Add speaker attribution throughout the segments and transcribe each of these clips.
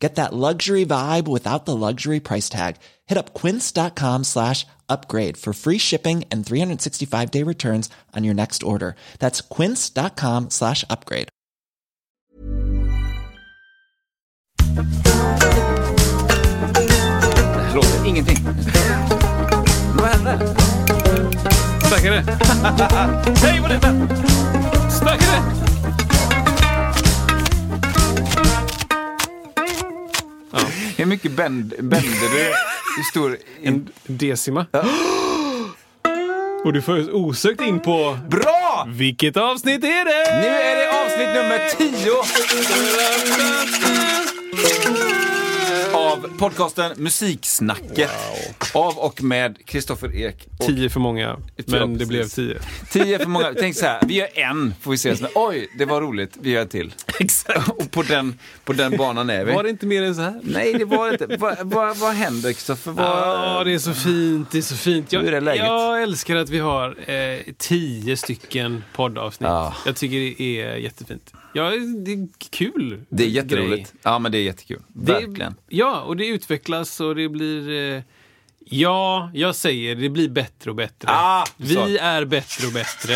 Speaker 1: Get that luxury vibe without the luxury price tag. Hit up quince.com slash upgrade for free shipping and 365 day returns on your next order. That's quince.com slash upgrade.
Speaker 2: Det ingenting. Vad hände?
Speaker 3: Starkare!
Speaker 2: Hej vad det! Hur mycket bänd, bänder du? Hur stor?
Speaker 3: En decima. Och du får osökt in på...
Speaker 2: Bra!
Speaker 3: Vilket avsnitt är det?
Speaker 2: Nu är det avsnitt nummer 10 av podcasten Musiksnacket. Av och med Kristoffer Ek. Och
Speaker 3: Tio för många,
Speaker 2: Ja,
Speaker 3: men det blev tio.
Speaker 2: 10 för många. Tänk så här, vi gör en, får vi se. Så, Oj, det var roligt, vi gör en till.
Speaker 3: Exakt.
Speaker 2: Och på den, på den banan är vi.
Speaker 3: Var det inte mer än så här?
Speaker 2: Nej, det var inte. Vad, vad, vad händer, Kristoffer? Vad...
Speaker 3: Ja, det är så fint. Det är så fint. Jag,
Speaker 2: Hur är läget?
Speaker 3: jag älskar att vi har eh, tio stycken poddavsnitt.
Speaker 2: Ja.
Speaker 3: Jag tycker det är jättefint. Ja, det är kul.
Speaker 2: Det är jätteroligt.
Speaker 3: grej.
Speaker 2: Ja, men det är jättekul.
Speaker 3: Det,
Speaker 2: Verkligen.
Speaker 3: Ja, och det utvecklas och det blir... Eh, ja, jag säger det blir bättre och bättre.
Speaker 2: Ah,
Speaker 3: vi
Speaker 2: så.
Speaker 3: är bättre och bättre.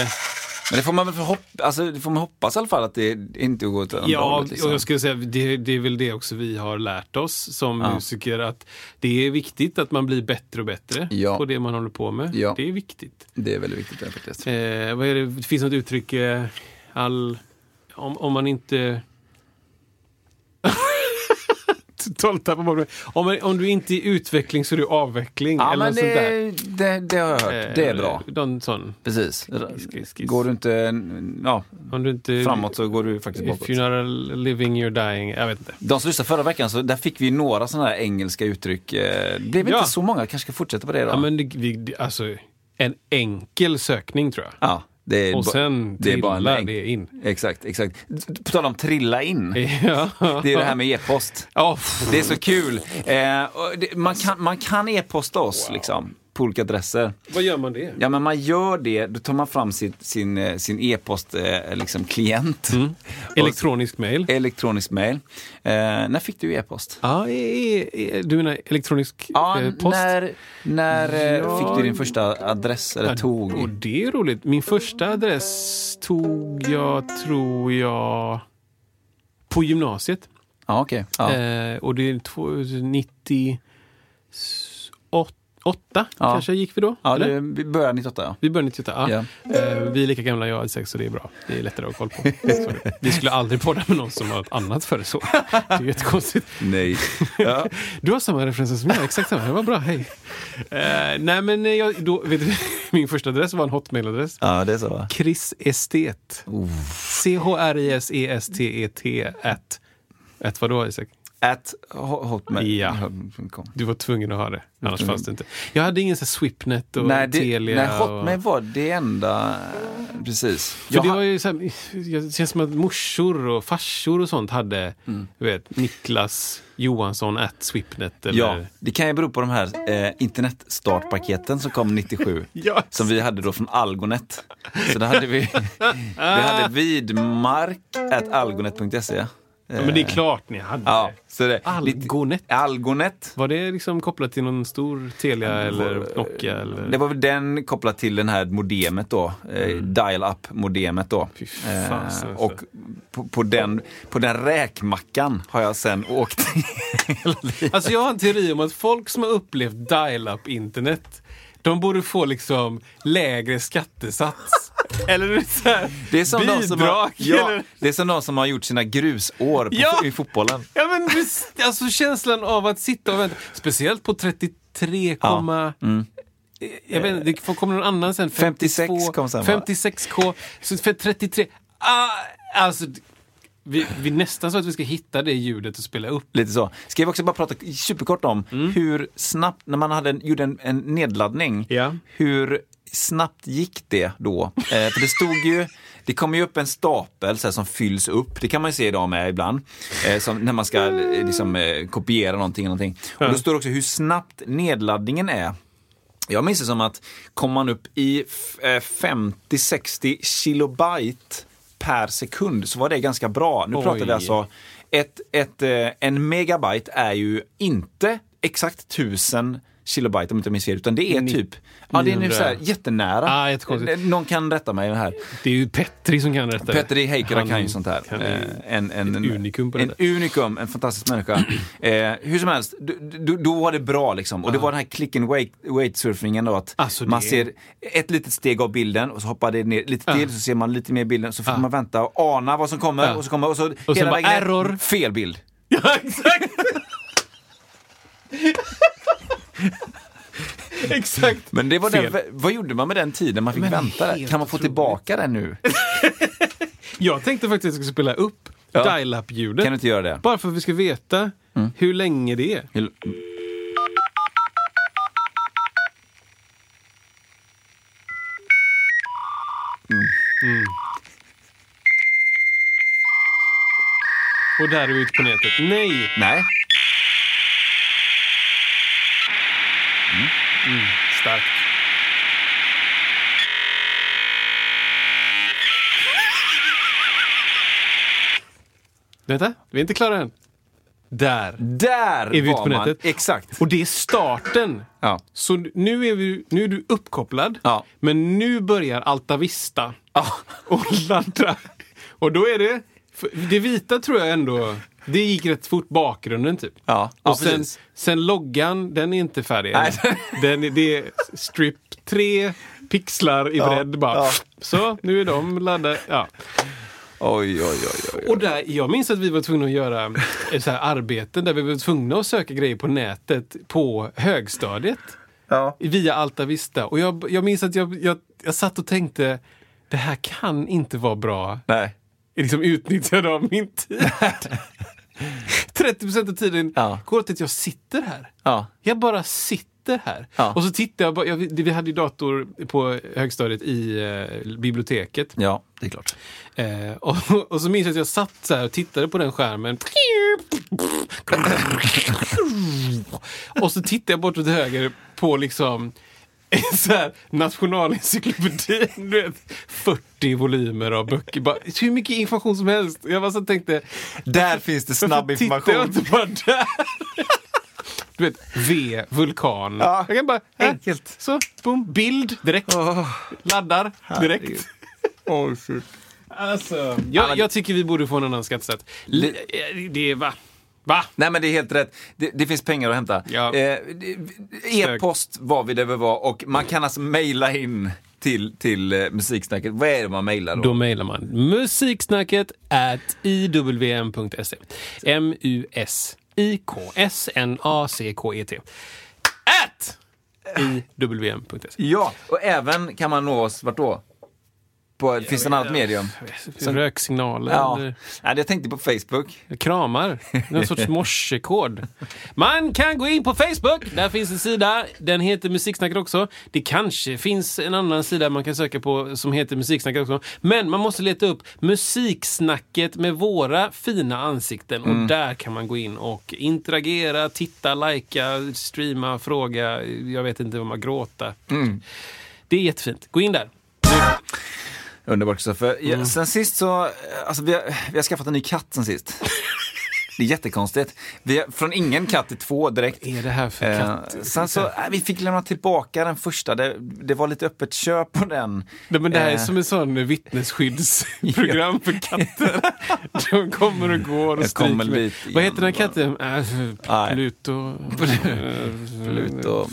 Speaker 2: Men det får man väl hopp, alltså, det får man hoppas i alla fall att det inte går åt andra
Speaker 3: Ja,
Speaker 2: hållet, liksom.
Speaker 3: och jag skulle säga det, det är väl det också vi har lärt oss som
Speaker 2: Ja.
Speaker 3: musiker att det är viktigt att man blir bättre och bättre
Speaker 2: Ja.
Speaker 3: på det man håller på med.
Speaker 2: Ja.
Speaker 3: Det är viktigt.
Speaker 2: Det är väldigt viktigt faktiskt.
Speaker 3: Eh, vad är det? det finns något uttryck, eh, all, om, om man inte... Totalt tappar bort mig. om, man- om du inte är i utveckling så är du avveckling.
Speaker 2: Ja,
Speaker 3: eller
Speaker 2: men
Speaker 3: något sånt där.
Speaker 2: det, det, det har jag hört. Det är
Speaker 3: Eh,
Speaker 2: bra.
Speaker 3: Någon sån.
Speaker 2: Precis.
Speaker 3: skiss, skiss.
Speaker 2: Går du inte ja,
Speaker 3: Om du inte...
Speaker 2: framåt så går du faktiskt bakåt.
Speaker 3: If you're not living, you're dying. Jag vet inte.
Speaker 2: De som lyssnade förra veckan, så där fick vi några sådana här engelska uttryck. Eh, Det blev
Speaker 3: Ja.
Speaker 2: inte så många, kanske ska fortsätta på det då.
Speaker 3: Ja, men det, vi, det- alltså, en enkel sökning tror jag.
Speaker 2: Ja, det är
Speaker 3: Och sen
Speaker 2: det är bara en länk.
Speaker 3: det in.
Speaker 2: Exakt, exakt. På tal om trilla in.
Speaker 3: Ja.
Speaker 2: Det är det här med e-post.
Speaker 3: Ja,
Speaker 2: Det är så kul. Eh, det, man, kan, man kan e-posta oss liksom, på olika adresser.
Speaker 3: vad gör man det?
Speaker 2: Ja, men man gör det, då tar man fram sitt, sin, eh, sin e-post eh, liksom, klient.
Speaker 3: Mm. Elektronisk mail.
Speaker 2: Elektronisk mail. Eh, när fick du e-post?
Speaker 3: Ja, e- e- du menar elektronisk
Speaker 2: Ja,
Speaker 3: eh, post?
Speaker 2: när, när eh,
Speaker 3: Ja.
Speaker 2: fick du din första adress, eller
Speaker 3: Ja,
Speaker 2: tog?
Speaker 3: Och det är roligt. Min första adress tog jag, tror jag, på gymnasiet.
Speaker 2: Okej. Ja.
Speaker 3: Eh, och det är två- 98
Speaker 2: Ja.
Speaker 3: kanske gick vi då?
Speaker 2: ja, det, vi började 98, ja.
Speaker 3: Vi började 98, ja.
Speaker 2: Ja.
Speaker 3: Eh, vi är lika gamla, jag är sex, så det är bra. Det är lättare att ha koll på. Vi skulle aldrig podda med någon som har ett annat före så. Det är jättekonstigt.
Speaker 2: Nej. Ja.
Speaker 3: Du har samma referenser som jag, exakt samma. Det var bra, hej. Eh, nej men jag, då, vet du, min första adress var en hotmail-adress.
Speaker 2: ja, det är så va?
Speaker 3: Chris Estet. C-H-R-I-S-E-S-T-E-T at, at vadå Isak?
Speaker 2: At ho- hotmail.
Speaker 3: Ja. Du var tvungen att ha det, annars fanns det inte. Jag hade ingen så Swipnet och
Speaker 2: Nej, det,
Speaker 3: Telia.
Speaker 2: nej, Hotmail
Speaker 3: och,
Speaker 2: var det enda... Precis.
Speaker 3: för
Speaker 2: Jag
Speaker 3: det var ju så här, det känns som att morsor och farsor och sånt hade,
Speaker 2: Mm.
Speaker 3: vet, Niklas Johansson at Swipnet. Eller,
Speaker 2: Ja, det kan ju bero på de här eh, internetstartpaketen som kom 97.
Speaker 3: Ja.
Speaker 2: Som vi hade då från Algonet. Så då hade vi, vi hade vidmark.algonet.se.
Speaker 3: Ja, men det är klart ni hade.
Speaker 2: Ja, så det,
Speaker 3: Algonet.
Speaker 2: Lite, Algonet.
Speaker 3: Var det liksom kopplat till någon stor Telia eller Nokia? Eller?
Speaker 2: Det var väl den kopplat till den här modemet då. Eh, Dial-up modemet då.
Speaker 3: Mm. Fy fasen, alltså.
Speaker 2: och på, på, den, på den räkmackan har jag sen åkt hela livet.
Speaker 3: Alltså jag har en teori om att folk som har upplevt dial-up internet de borde få liksom lägre skattesats. Eller så här,
Speaker 2: Det är, som de som har,
Speaker 3: bidrag.
Speaker 2: ja, det är som de som har gjort sina grusår på,
Speaker 3: Ja.
Speaker 2: i fotbollen.
Speaker 3: ja, men alltså känslan av att sitta och vänta. Speciellt på 33,
Speaker 2: Ja. Mm.
Speaker 3: jag vet inte, det kommer någon annan sen.
Speaker 2: 56 kom sen, va?
Speaker 3: 56k, så för 33. Ah, alltså, vi, vi nästan så att vi ska hitta det ljudet och spela upp.
Speaker 2: Lite så. Ska vi också bara prata superkort om hur snabbt, när man hade en, gjorde en, en nedladdning,
Speaker 3: Ja.
Speaker 2: hur snabbt gick det då? Eh, för det stod ju, det kommer ju upp en stapel så här, som fylls upp. Det kan man ju se idag med ibland. Eh, som när man ska eh, liksom, eh, kopiera någonting. någonting. Och då står det också hur snabbt nedladdningen är. Jag minns det som att kom man upp i f- eh, 50-60 kilobyte per sekund så var det ganska bra. Nu pratar vi
Speaker 3: Oj.
Speaker 2: alltså, ett, ett, eh, en megabyte är ju inte exakt 1000 kilobyte om inte minns fel, utan det är typ, ja det är nu
Speaker 3: 900.
Speaker 2: så här jättenära.
Speaker 3: Ah, jättekonstigt.
Speaker 2: Någon kan rätta mig det här.
Speaker 3: Det är ju Petri som kan rätta det.
Speaker 2: Petter Heikkilä kan ju sånt här. Eh, en, en,
Speaker 3: ett unikum på
Speaker 2: en,
Speaker 3: detta.
Speaker 2: unikum, en fantastisk människa. eh, hur som helst, då, då, var det bra liksom. Och det var den här click and wait, wait surfingen då. Att
Speaker 3: Alltså,
Speaker 2: man
Speaker 3: det-
Speaker 2: ser ett litet steg av bilden och så hoppar det ner lite till, så ser man lite mer bilden, så får man vänta och ana vad som kommer. Och så kommer och så
Speaker 3: sen
Speaker 2: hela vägen
Speaker 3: error.
Speaker 2: fel bild.
Speaker 3: Ja, exakt! exakt.
Speaker 2: Men det var
Speaker 3: Fel.
Speaker 2: den, vad gjorde man med den tiden man fick
Speaker 3: Men
Speaker 2: vänta? Kan man få tillbaka den nu?
Speaker 3: Jag tänkte faktiskt att jag skulle spela upp
Speaker 2: Ja.
Speaker 3: dial-up-ljudet.
Speaker 2: Kan du inte göra det?
Speaker 3: Bara för att vi ska veta hur länge det är.
Speaker 2: Hur-
Speaker 3: Och där är vi ute på nätet. Nej!
Speaker 2: Nej.
Speaker 3: Starkt. Vänta, vi är inte klara än. Där.
Speaker 2: Där
Speaker 3: Är vi ute på
Speaker 2: man.
Speaker 3: nätet?
Speaker 2: Exakt.
Speaker 3: Och det är starten.
Speaker 2: Ja.
Speaker 3: Så nu är, vi, nu är du uppkopplad,
Speaker 2: Ja.
Speaker 3: men nu börjar Alta Vista
Speaker 2: Ja.
Speaker 3: och ladda. Och då är det, det vita tror jag ändå, det gick rätt fort bakgrunden typ.
Speaker 2: Ja, ja,
Speaker 3: och sen,
Speaker 2: precis.
Speaker 3: sen loggan, den är inte färdig.
Speaker 2: Nej.
Speaker 3: Den, är- det är strip tre pixlar i
Speaker 2: Ja,
Speaker 3: bredd bara.
Speaker 2: ja.
Speaker 3: Så, nu är de laddade. Ja.
Speaker 2: Oj, oj, oj, oj.
Speaker 3: Och där, jag minns att vi var tvungna att göra ett så här arbete där vi var tvungna att söka grejer på nätet på högstadiet.
Speaker 2: Ja.
Speaker 3: Via Alta Vista. Och jag, jag minns att jag, jag, jag satt och tänkte, det här kan inte vara bra
Speaker 2: Nej.
Speaker 3: Liksom utnyttjande av min tid. 30% av tiden
Speaker 2: Ja.
Speaker 3: går åt att jag sitter här.
Speaker 2: Ja.
Speaker 3: Jag bara sitter här.
Speaker 2: Ja.
Speaker 3: Och så tittar jag, bara- jag, vi hade ju dator på högstadiet i eh, biblioteket.
Speaker 2: Ja, det är klart.
Speaker 3: Eh, och, och så minns jag att jag satt så här och tittade på den skärmen. och så tittade jag bort åt höger på liksom så här nationalencyklopedin. Du vet, 40 volymer av böcker. Bara, hur mycket information som helst. Jag bara så tänkte,
Speaker 2: Där finns det snabb
Speaker 3: tittar jag
Speaker 2: information.
Speaker 3: inte bara där? Du vet, V, vulkan.
Speaker 2: Ja,
Speaker 3: Jag kan bara, här,
Speaker 2: enkelt.
Speaker 3: Så, boom, bild direkt. Laddar direkt.
Speaker 2: Oh, shit.
Speaker 3: Alltså, jag, jag tycker vi borde få en annan skattesats. L- det är va? Va?
Speaker 2: Nej men det är helt rätt. Det, det finns pengar att hämta.
Speaker 3: Ja.
Speaker 2: Eh, det- E-post var vi där vi var och man kan alltså mejla in till, till eh, musiksnacket. Vad är det man mejlar då?
Speaker 3: Då mejlar man musiksnacket at iwm.se. M-U-S-I-K-S-N-A-C-K-E-T. At iwm.se.
Speaker 2: Ja, och även kan man nå oss vart då? På, finns det något annat medium?
Speaker 3: Röksignaler
Speaker 2: Ja.
Speaker 3: eller
Speaker 2: Nej, jag tänkte på Facebook.
Speaker 3: kramar. Någon sorts morsekod. Man kan gå in på Facebook. Där finns en sida. Den heter Musiksnacket också. Det kanske finns en annan sida man kan söka på som heter Musiksnacket också. Men man måste leta upp Musiksnacket med våra fina ansikten. Och där kan man gå in och interagera, titta, likea, streama, fråga. Jag vet inte vad man gråta. Det är jättefint. Gå in där.
Speaker 2: Underbart Kristoffer.
Speaker 3: Mm.
Speaker 2: Sen sist så, eh, alltså vi har, vi har skaffat en ny katt sen sist. Det är jättekonstigt. Vi har, från ingen katt till två direkt.
Speaker 3: Vad är det här för
Speaker 2: Eh,
Speaker 3: katt?
Speaker 2: sen så, äh, vi fick lämna tillbaka den första. Det, det var lite öppet köp på den.
Speaker 3: Nej, men det här är
Speaker 2: Eh,
Speaker 3: som en sån vittnesskyddsprogram för katter. De kommer och går och stryker Vad heter den här katten?
Speaker 2: Nej.
Speaker 3: Pluto...
Speaker 2: Pluto.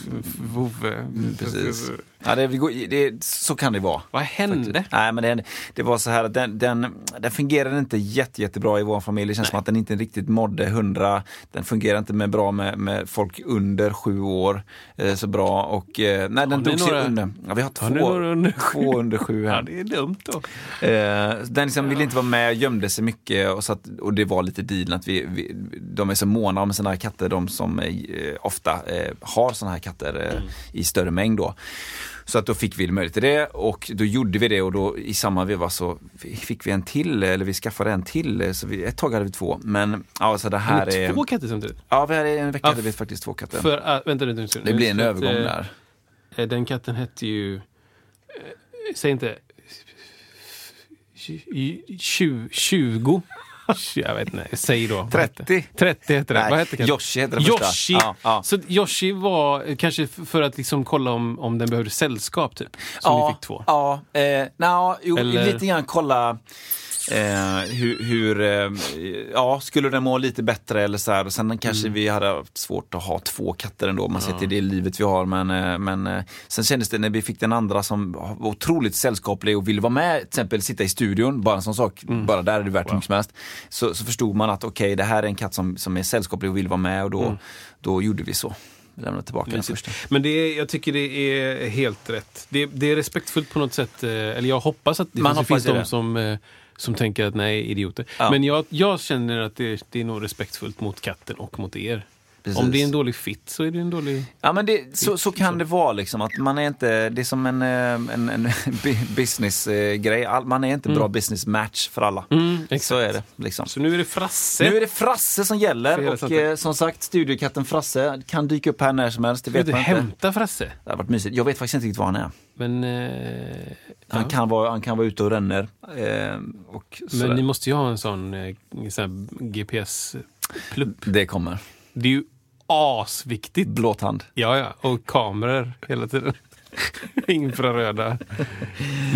Speaker 3: Vove.
Speaker 2: Precis. Ja, det, det, så kan det vara.
Speaker 3: Vad hände?
Speaker 2: Nej, men det, det var så här att den, den, den fungerade inte jätte, jättebra i vår familj. Det känns som att den inte riktigt mådde hundra. Den fungerar inte med bra med, med folk under sju år eh, så bra. Och, eh, nej, den drog sig under. Ja, vi har två,
Speaker 3: Har några under sju?
Speaker 2: två under sju här.
Speaker 3: Ja, det är dumt då.
Speaker 2: Eh, den liksom ville inte vara med, gömde sig mycket och, så att, och det var lite dealen att vi, vi, de är så måna om sina här katter, de som eh, ofta eh, har såna här katter eh, i större mängd då. Så att då fick vi möjlighet till det och då gjorde vi det och då i samma veva så fick vi en till, eller vi skaffade en till. Så vi, ett tag hade vi två. Men ja, så det här
Speaker 3: Är två katter samtidigt?
Speaker 2: Ja, vi hade, en vecka
Speaker 3: Ja,
Speaker 2: hade vi faktiskt två katter.
Speaker 3: För, uh, vänta lite. nu.
Speaker 2: Det blir en
Speaker 3: Så att,
Speaker 2: övergång
Speaker 3: eh,
Speaker 2: där.
Speaker 3: eh, Den katten hette ju... eh, Säg inte... tju- tju- 20? Jag vet inte. Säg då. vad hette-
Speaker 2: 30.
Speaker 3: 30 heter det.
Speaker 2: Nej,
Speaker 3: Vad hette katten?
Speaker 2: Yoshi heter den första.
Speaker 3: Yoshi!
Speaker 2: Ja, ja.
Speaker 3: Så Yoshi var kanske för att liksom kolla om, om den behövde sällskap, typ. Som
Speaker 2: ja,
Speaker 3: ni fick två.
Speaker 2: Ja, eh, na, jo,
Speaker 3: Eller-
Speaker 2: lite grann kolla eh, hur, hur eh, ja, skulle den må lite bättre eller så här. Sen kanske
Speaker 3: Mm.
Speaker 2: vi hade haft svårt att ha två katter ändå, om man ser till det livet vi har. Men, eh, men eh, sen kändes det när vi fick den andra som var otroligt sällskaplig och ville vara med, till exempel sitta i studion, bara en sån sak,
Speaker 3: Mm.
Speaker 2: bara där är det värt hur mycket som helst. Så, så förstod man att okej, det här är en katt som, som är sällskaplig och vill vara med och då,
Speaker 3: Mm.
Speaker 2: då gjorde vi så. Vi lämnade tillbaka den första.
Speaker 3: Men det är, jag tycker det är helt rätt. Det, det är respektfullt på något sätt. eh, Eller jag hoppas att det
Speaker 2: Man
Speaker 3: finns, finns de som, som tänker att nej, idioter.
Speaker 2: Ja.
Speaker 3: Men jag, jag känner att det, det är nog respektfullt mot katten och mot er.
Speaker 2: Precis.
Speaker 3: Om det är en dålig fit så är det en dålig...
Speaker 2: Ja men det, så, så kan det vara liksom att man är inte, det är som en, eh, en, en businessgrej, man är inte bra business match för alla.
Speaker 3: Mm.
Speaker 2: Så är det liksom.
Speaker 3: Så nu är det Frasse.
Speaker 2: Nu är det Frasse som gäller och
Speaker 3: sättet.
Speaker 2: eh, som sagt studiokatten Frasse kan dyka upp här när som helst, det vet
Speaker 3: du
Speaker 2: man inte.
Speaker 3: hämta Frasse?
Speaker 2: Det har varit mysigt. Jag vet faktiskt inte riktigt var han är.
Speaker 3: Men, eh,
Speaker 2: Han,
Speaker 3: ja.
Speaker 2: kan, vara, han kan vara ute och ränner. Eh, och
Speaker 3: Men ni måste ju ha en sån, eh, sån GPS-plupp.
Speaker 2: Det kommer.
Speaker 3: Det är ju asviktigt.
Speaker 2: Blåtand.
Speaker 3: Ja, ja. Och kameror hela tiden. Infraröda.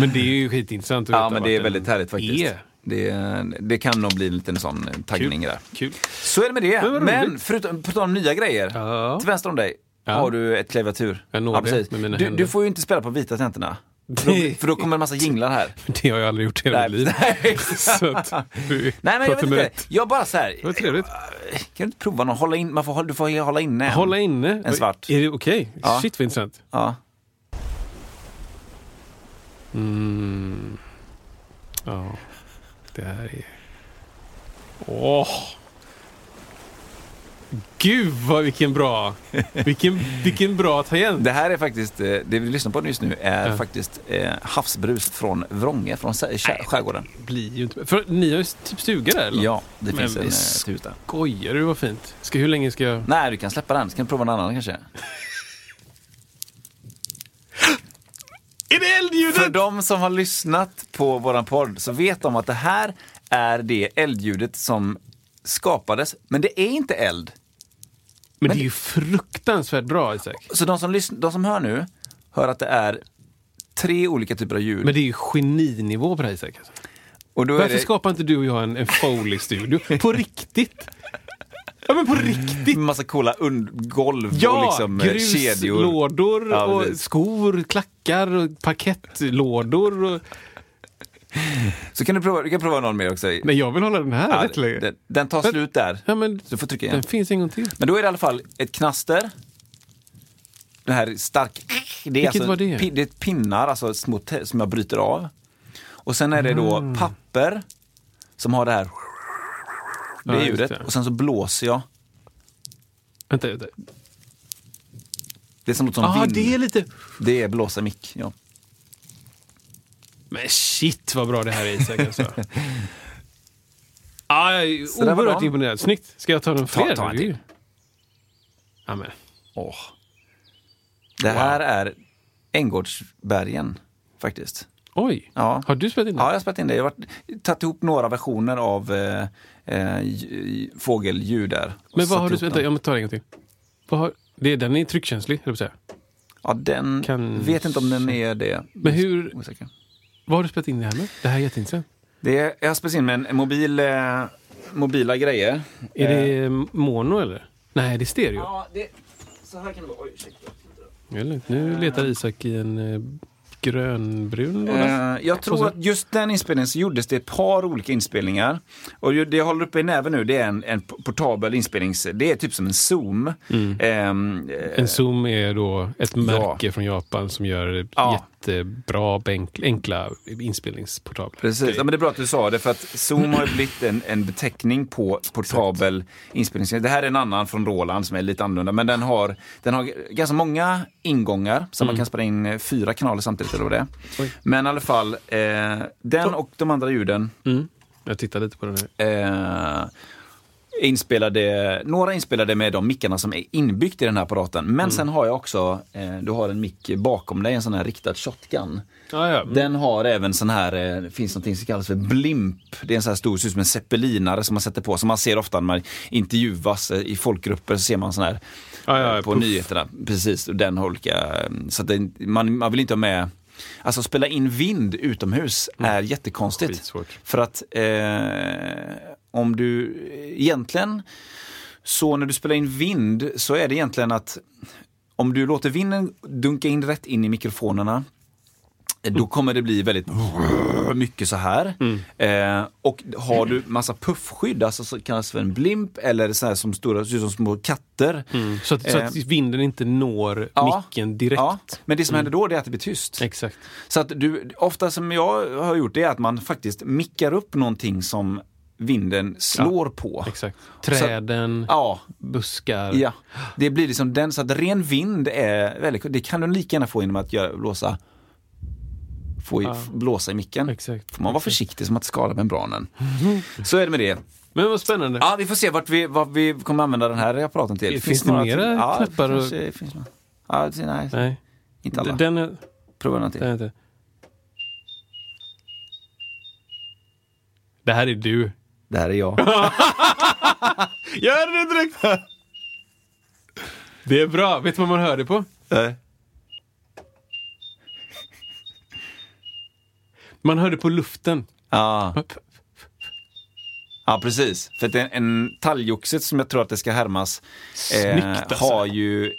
Speaker 3: Men det är ju skitintressant att
Speaker 2: Ja men det är väldigt härligt faktiskt.
Speaker 3: Är.
Speaker 2: Det, det kan nog bli en liten sån eh, taggning där.
Speaker 3: Kul.
Speaker 2: Så är det med det.
Speaker 3: Men
Speaker 2: Men, förutom på tal om nya grejer.
Speaker 3: Ja.
Speaker 2: Till vänster om dig
Speaker 3: Ja.
Speaker 2: har du ett klaviatur.
Speaker 3: Jag når det med mina
Speaker 2: du,
Speaker 3: händer.
Speaker 2: du får ju inte spela på vita tentorna. För då, för då kommer en massa jinglar här.
Speaker 3: Det har jag aldrig gjort i hela mitt liv.
Speaker 2: Nej,
Speaker 3: Så att du
Speaker 2: Nej men jag vet inte.
Speaker 3: rätt.
Speaker 2: Jag bara så här.
Speaker 3: Vad trevligt.
Speaker 2: Kan du inte prova någon? Hålla in, man får, du får hålla inne en.
Speaker 3: Hålla inne.
Speaker 2: En svart.
Speaker 3: Är det okej?
Speaker 2: Ja.
Speaker 3: Shit vad intressant.
Speaker 2: Ja.
Speaker 3: Mm. Ja, det här är... Åh! Gud vad vilken bra... Vilken, vilken bra tangent.
Speaker 2: Det här är faktiskt, eh, det vi lyssnar på just nu är
Speaker 3: Ja.
Speaker 2: faktiskt eh, havsbrus från Vrånge, från skärgården.
Speaker 3: blir ju inte... För ni har ju typ stuga där eller?
Speaker 2: Ja, det
Speaker 3: Men
Speaker 2: finns en
Speaker 3: vi
Speaker 2: eh.
Speaker 3: Skojar du vad fint? Ska, hur länge ska jag...
Speaker 2: Nej, du kan släppa den. Ska du prova en annan kanske?
Speaker 3: Är det eldljudet?
Speaker 2: För de som har lyssnat på våran podd så vet de att det här är det eldljudet som skapades, men det är inte eld.
Speaker 3: Men,
Speaker 2: Men-
Speaker 3: det är ju fruktansvärt bra Isak.
Speaker 2: Så de som, lysn- de som hör nu hör att det är tre olika typer av ljud.
Speaker 3: Men det är ju geninivå på det här Isak. Alltså.
Speaker 2: och
Speaker 3: Varför
Speaker 2: det
Speaker 3: skapar inte du och jag en, en Foley-studio? På riktigt! Ja men på riktigt!
Speaker 2: massa coola und- golv och
Speaker 3: Ja!
Speaker 2: liksom eh, kedjor.
Speaker 3: gruslådor
Speaker 2: Ja,
Speaker 3: och skor, klackar och pakettlådor. Och...
Speaker 2: Så kan du prova, du kan prova någon mer också.
Speaker 3: Nej, jag vill hålla den här
Speaker 2: Ja,
Speaker 3: rätt länge.
Speaker 2: den, den tar slut där.
Speaker 3: Ja, men
Speaker 2: du får trycka igen.
Speaker 3: den finns en gång till.
Speaker 2: Men då är det i alla fall ett knaster. Det här stark... Det är,
Speaker 3: Vilket
Speaker 2: alltså,
Speaker 3: var det?
Speaker 2: det är pinnar alltså, små som jag bryter av. Och sen är det då
Speaker 3: Mm.
Speaker 2: papper som har det här det
Speaker 3: Ja,
Speaker 2: ljudet.
Speaker 3: det.
Speaker 2: Och sen så blåser jag.
Speaker 3: Vänta, vänta.
Speaker 2: Det är som låter som
Speaker 3: Ja,
Speaker 2: vind.
Speaker 3: det är lite...
Speaker 2: Det är blåsa mick. Ja.
Speaker 3: Men shit vad bra det här är Isak alltså. ah, jag är
Speaker 2: Så där var
Speaker 3: oerhört
Speaker 2: de.
Speaker 3: imponerad. Snyggt. Ska jag ta den
Speaker 2: Ta-
Speaker 3: fler?
Speaker 2: ta en till.
Speaker 3: Ja, men.
Speaker 2: Åh. Det här är Änggårdsbergen faktiskt.
Speaker 3: Oj,
Speaker 2: Ja.
Speaker 3: har du spelat in det?
Speaker 2: Ja, jag har spelat in det. Jag har varit- tagit ihop några versioner av eh, eh, j- fågelljud där. och
Speaker 3: men
Speaker 2: satt
Speaker 3: vad har du
Speaker 2: ihop
Speaker 3: spelat?
Speaker 2: dem.
Speaker 3: Jag måste ta det en gång till. Vad har... det är, den är tryckkänslig, höll jag på att säga.
Speaker 2: Ja, den
Speaker 3: Kan-
Speaker 2: vet inte om den är det.
Speaker 3: Men hur-
Speaker 2: Osäker.
Speaker 3: Vad har du spelat in det här med? Det här är jätteintressant.
Speaker 2: Det är, jag har spelat in med en, mobil, eh, mobila grejer.
Speaker 3: Är
Speaker 2: Eh,
Speaker 3: det mono eller? Nej, det är stereo.
Speaker 2: Ja, det, så här kan det vara. Oj, ursäkta.
Speaker 3: Eller? Nu letar Isak i en eh, grönbrun låda.
Speaker 2: Eh, jag tror
Speaker 3: så-
Speaker 2: att just den inspelningen så gjordes det ett par olika inspelningar. Och det jag håller uppe i näven nu det är en, en portabel inspelnings... Det är typ som en zoom. Ehm, eh,
Speaker 3: En Zoom är då ett märke från Japan som gör
Speaker 2: Ja.
Speaker 3: Jättebra, enk- enkla inspelningsportabler.
Speaker 2: Precis, ja, men det är bra att du sa det för att Zoom har blivit en, en beteckning på portabel inspelning. Det här är en annan från Roland som är lite annorlunda, men den har, den har ganska många ingångar så man kan spela in eh, fyra kanaler samtidigt. Eller det.
Speaker 3: Oj.
Speaker 2: Men i alla fall, eh, den och de andra ljuden
Speaker 3: Mm. Jag tittar lite på den här.
Speaker 2: eh, inspelade, några inspelade med de mickarna som är inbyggt i den här apparaten. Men sen har jag också, eh, du har en mick bakom dig, en sån här riktad shotgun.
Speaker 3: Ja, ja.
Speaker 2: Den har även sån här, eh, finns något som kallas för blimp. Det är en sån här stor, ser ut som en zeppelinare som man sätter på, som man ser ofta när man intervjuas eh, i folkgrupper, så ser man sån här
Speaker 3: Ja, ja,
Speaker 2: på
Speaker 3: puff.
Speaker 2: nyheterna. Precis, och den har olika, eh, så att det, man, man vill inte ha med Alltså spela in vind utomhus är jättekonstigt.
Speaker 3: Skitsvårt.
Speaker 2: För att eh, om du egentligen, så när du spelar in vind så är det egentligen att om du låter vinden dunka in rätt in i mikrofonerna då kommer det bli väldigt mycket så här. Eh, och har du massa puffskydd, alltså så kallas för en blimp eller så här som stora, som små katter.
Speaker 3: Mm. Så, att, så att vinden inte når
Speaker 2: Ja.
Speaker 3: micken direkt.
Speaker 2: Ja, men det som händer då det är att det blir tyst.
Speaker 3: Exakt.
Speaker 2: Så att du, ofta som jag har gjort det är att man faktiskt mickar upp någonting som vinden slår på.
Speaker 3: Exakt. Träden,
Speaker 2: Ja,
Speaker 3: buskar.
Speaker 2: ja. Det blir liksom den, så att ren vind är väldigt, det kan du lika gärna få genom att göra, blåsa få
Speaker 3: Ja.
Speaker 2: blåsa i micken.
Speaker 3: Exakt.
Speaker 2: Får man vara försiktig som att skada membranen. Så är det med det.
Speaker 3: Men vad spännande.
Speaker 2: Ja, vi får se vart vi, vad vi kommer använda den här apparaten till.
Speaker 3: Finns det
Speaker 2: några
Speaker 3: mera
Speaker 2: ja,
Speaker 3: knappar och-
Speaker 2: kanske finns några. Ja, det- nej,
Speaker 3: Nej.
Speaker 2: inte alla.
Speaker 3: Den är...
Speaker 2: Prova någon till.
Speaker 3: Den är inte. Det här är du.
Speaker 2: Det här är jag.
Speaker 3: Gör det direkt! Det är bra. Vet du vad man hör det på?
Speaker 2: Nej.
Speaker 3: Man hör det på luften.
Speaker 2: Ja. Ja, precis. För att en, en talgoxe som jag tror att det ska härmas
Speaker 3: Snyggt, alltså.
Speaker 2: har ju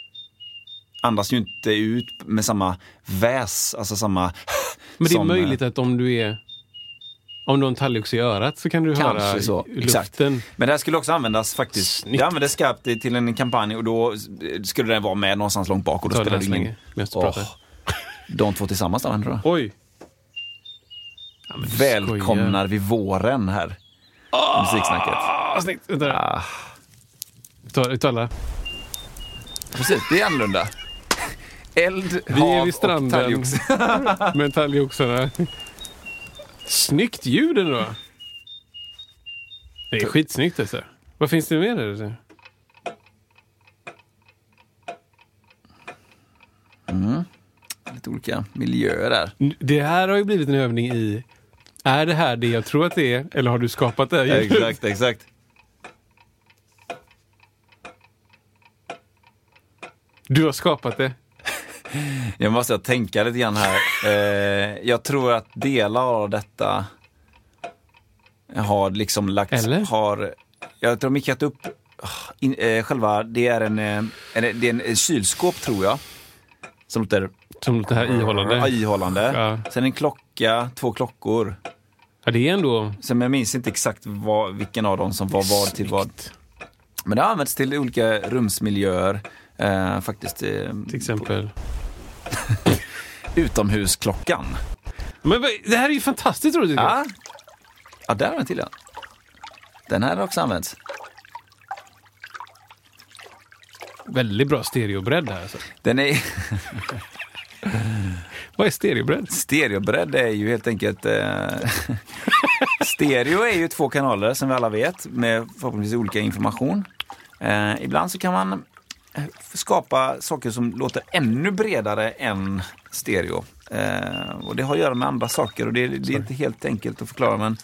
Speaker 2: andas ju inte ut med samma väs, alltså samma...
Speaker 3: Men det är
Speaker 2: som,
Speaker 3: möjligt att om du är... Om du har en talgoxe i örat så kan du
Speaker 2: Kanske
Speaker 3: höra
Speaker 2: så,
Speaker 3: luften.
Speaker 2: exakt. Men det här skulle också användas faktiskt.
Speaker 3: Snyggt.
Speaker 2: Det användes skarpt till en kampanj och då skulle den vara med någonstans långt bak och då
Speaker 3: Ta
Speaker 2: spelade det ingen...
Speaker 3: pratar.
Speaker 2: de två tillsammans då, tror jag.
Speaker 3: Oj! Ja,
Speaker 2: Välkomnar vi våren här. Musiksnacket.
Speaker 3: Ah, snyggt! Vänta.
Speaker 2: Ah,
Speaker 3: Ta, uttala.
Speaker 2: precis, det är annorlunda. Eld,
Speaker 3: Vi är
Speaker 2: hav
Speaker 3: vid stranden.
Speaker 2: och talgoxe.
Speaker 3: Med talgoxarna. Snyggt ljud ändå. Det är skitsnyggt alltså. Vad finns det mer där?
Speaker 2: Lite olika miljöer där.
Speaker 3: Det här har ju blivit en övning i är det här det jag tror att det är eller har du skapat det här ljudet?
Speaker 2: Exakt, exakt.
Speaker 3: Du har skapat det.
Speaker 2: Jag måste tänka lite grann här. Eh, jag tror att delar av detta har liksom lagts...
Speaker 3: Eller?
Speaker 2: Har, jag tror mickat upp ah, in, eh, själva, det är en, eh, en, det är en, kylskåp tror jag. Som låter
Speaker 3: Som det här ihållande.
Speaker 2: Ja, ihållande.
Speaker 3: Ja.
Speaker 2: Sen en klocka, två klockor.
Speaker 3: Ja, det är ändå...
Speaker 2: Sen jag minns inte exakt vad, vilken av dem som var vad till vad. Men det har använts till olika rumsmiljöer. Eh, faktiskt. Eh,
Speaker 3: Till exempel.
Speaker 2: utomhusklockan.
Speaker 3: Men det här är ju fantastiskt roligt.
Speaker 2: Ja. ja, där har den till den. Den här har också använts.
Speaker 3: Väldigt bra stereobredd här. Alltså.
Speaker 2: Den är
Speaker 3: Vad är stereobredd?
Speaker 2: stereobredd är ju helt enkelt eh, Stereo är ju två kanaler som vi alla vet med förhoppningsvis olika information. Eh, ibland så kan man skapa saker som låter ännu bredare än stereo. Eh, och det har att göra med andra saker och det, det är inte helt enkelt att förklara men,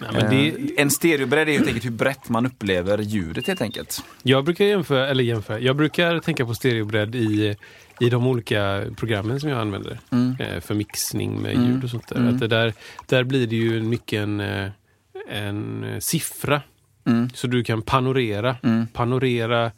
Speaker 3: Nej, men det,
Speaker 2: eh, en stereobredd är helt enkelt hur brett man upplever ljudet helt enkelt.
Speaker 3: jag brukar jämföra, eller jämföra, jag brukar tänka på stereobredd i, i de olika programmen som jag använder. Eh, för mixning med ljud och sånt där. Att det där. Där blir det ju mycket en, eh, en eh, siffra.
Speaker 2: Mm.
Speaker 3: Så du kan panorera. Panorera eh,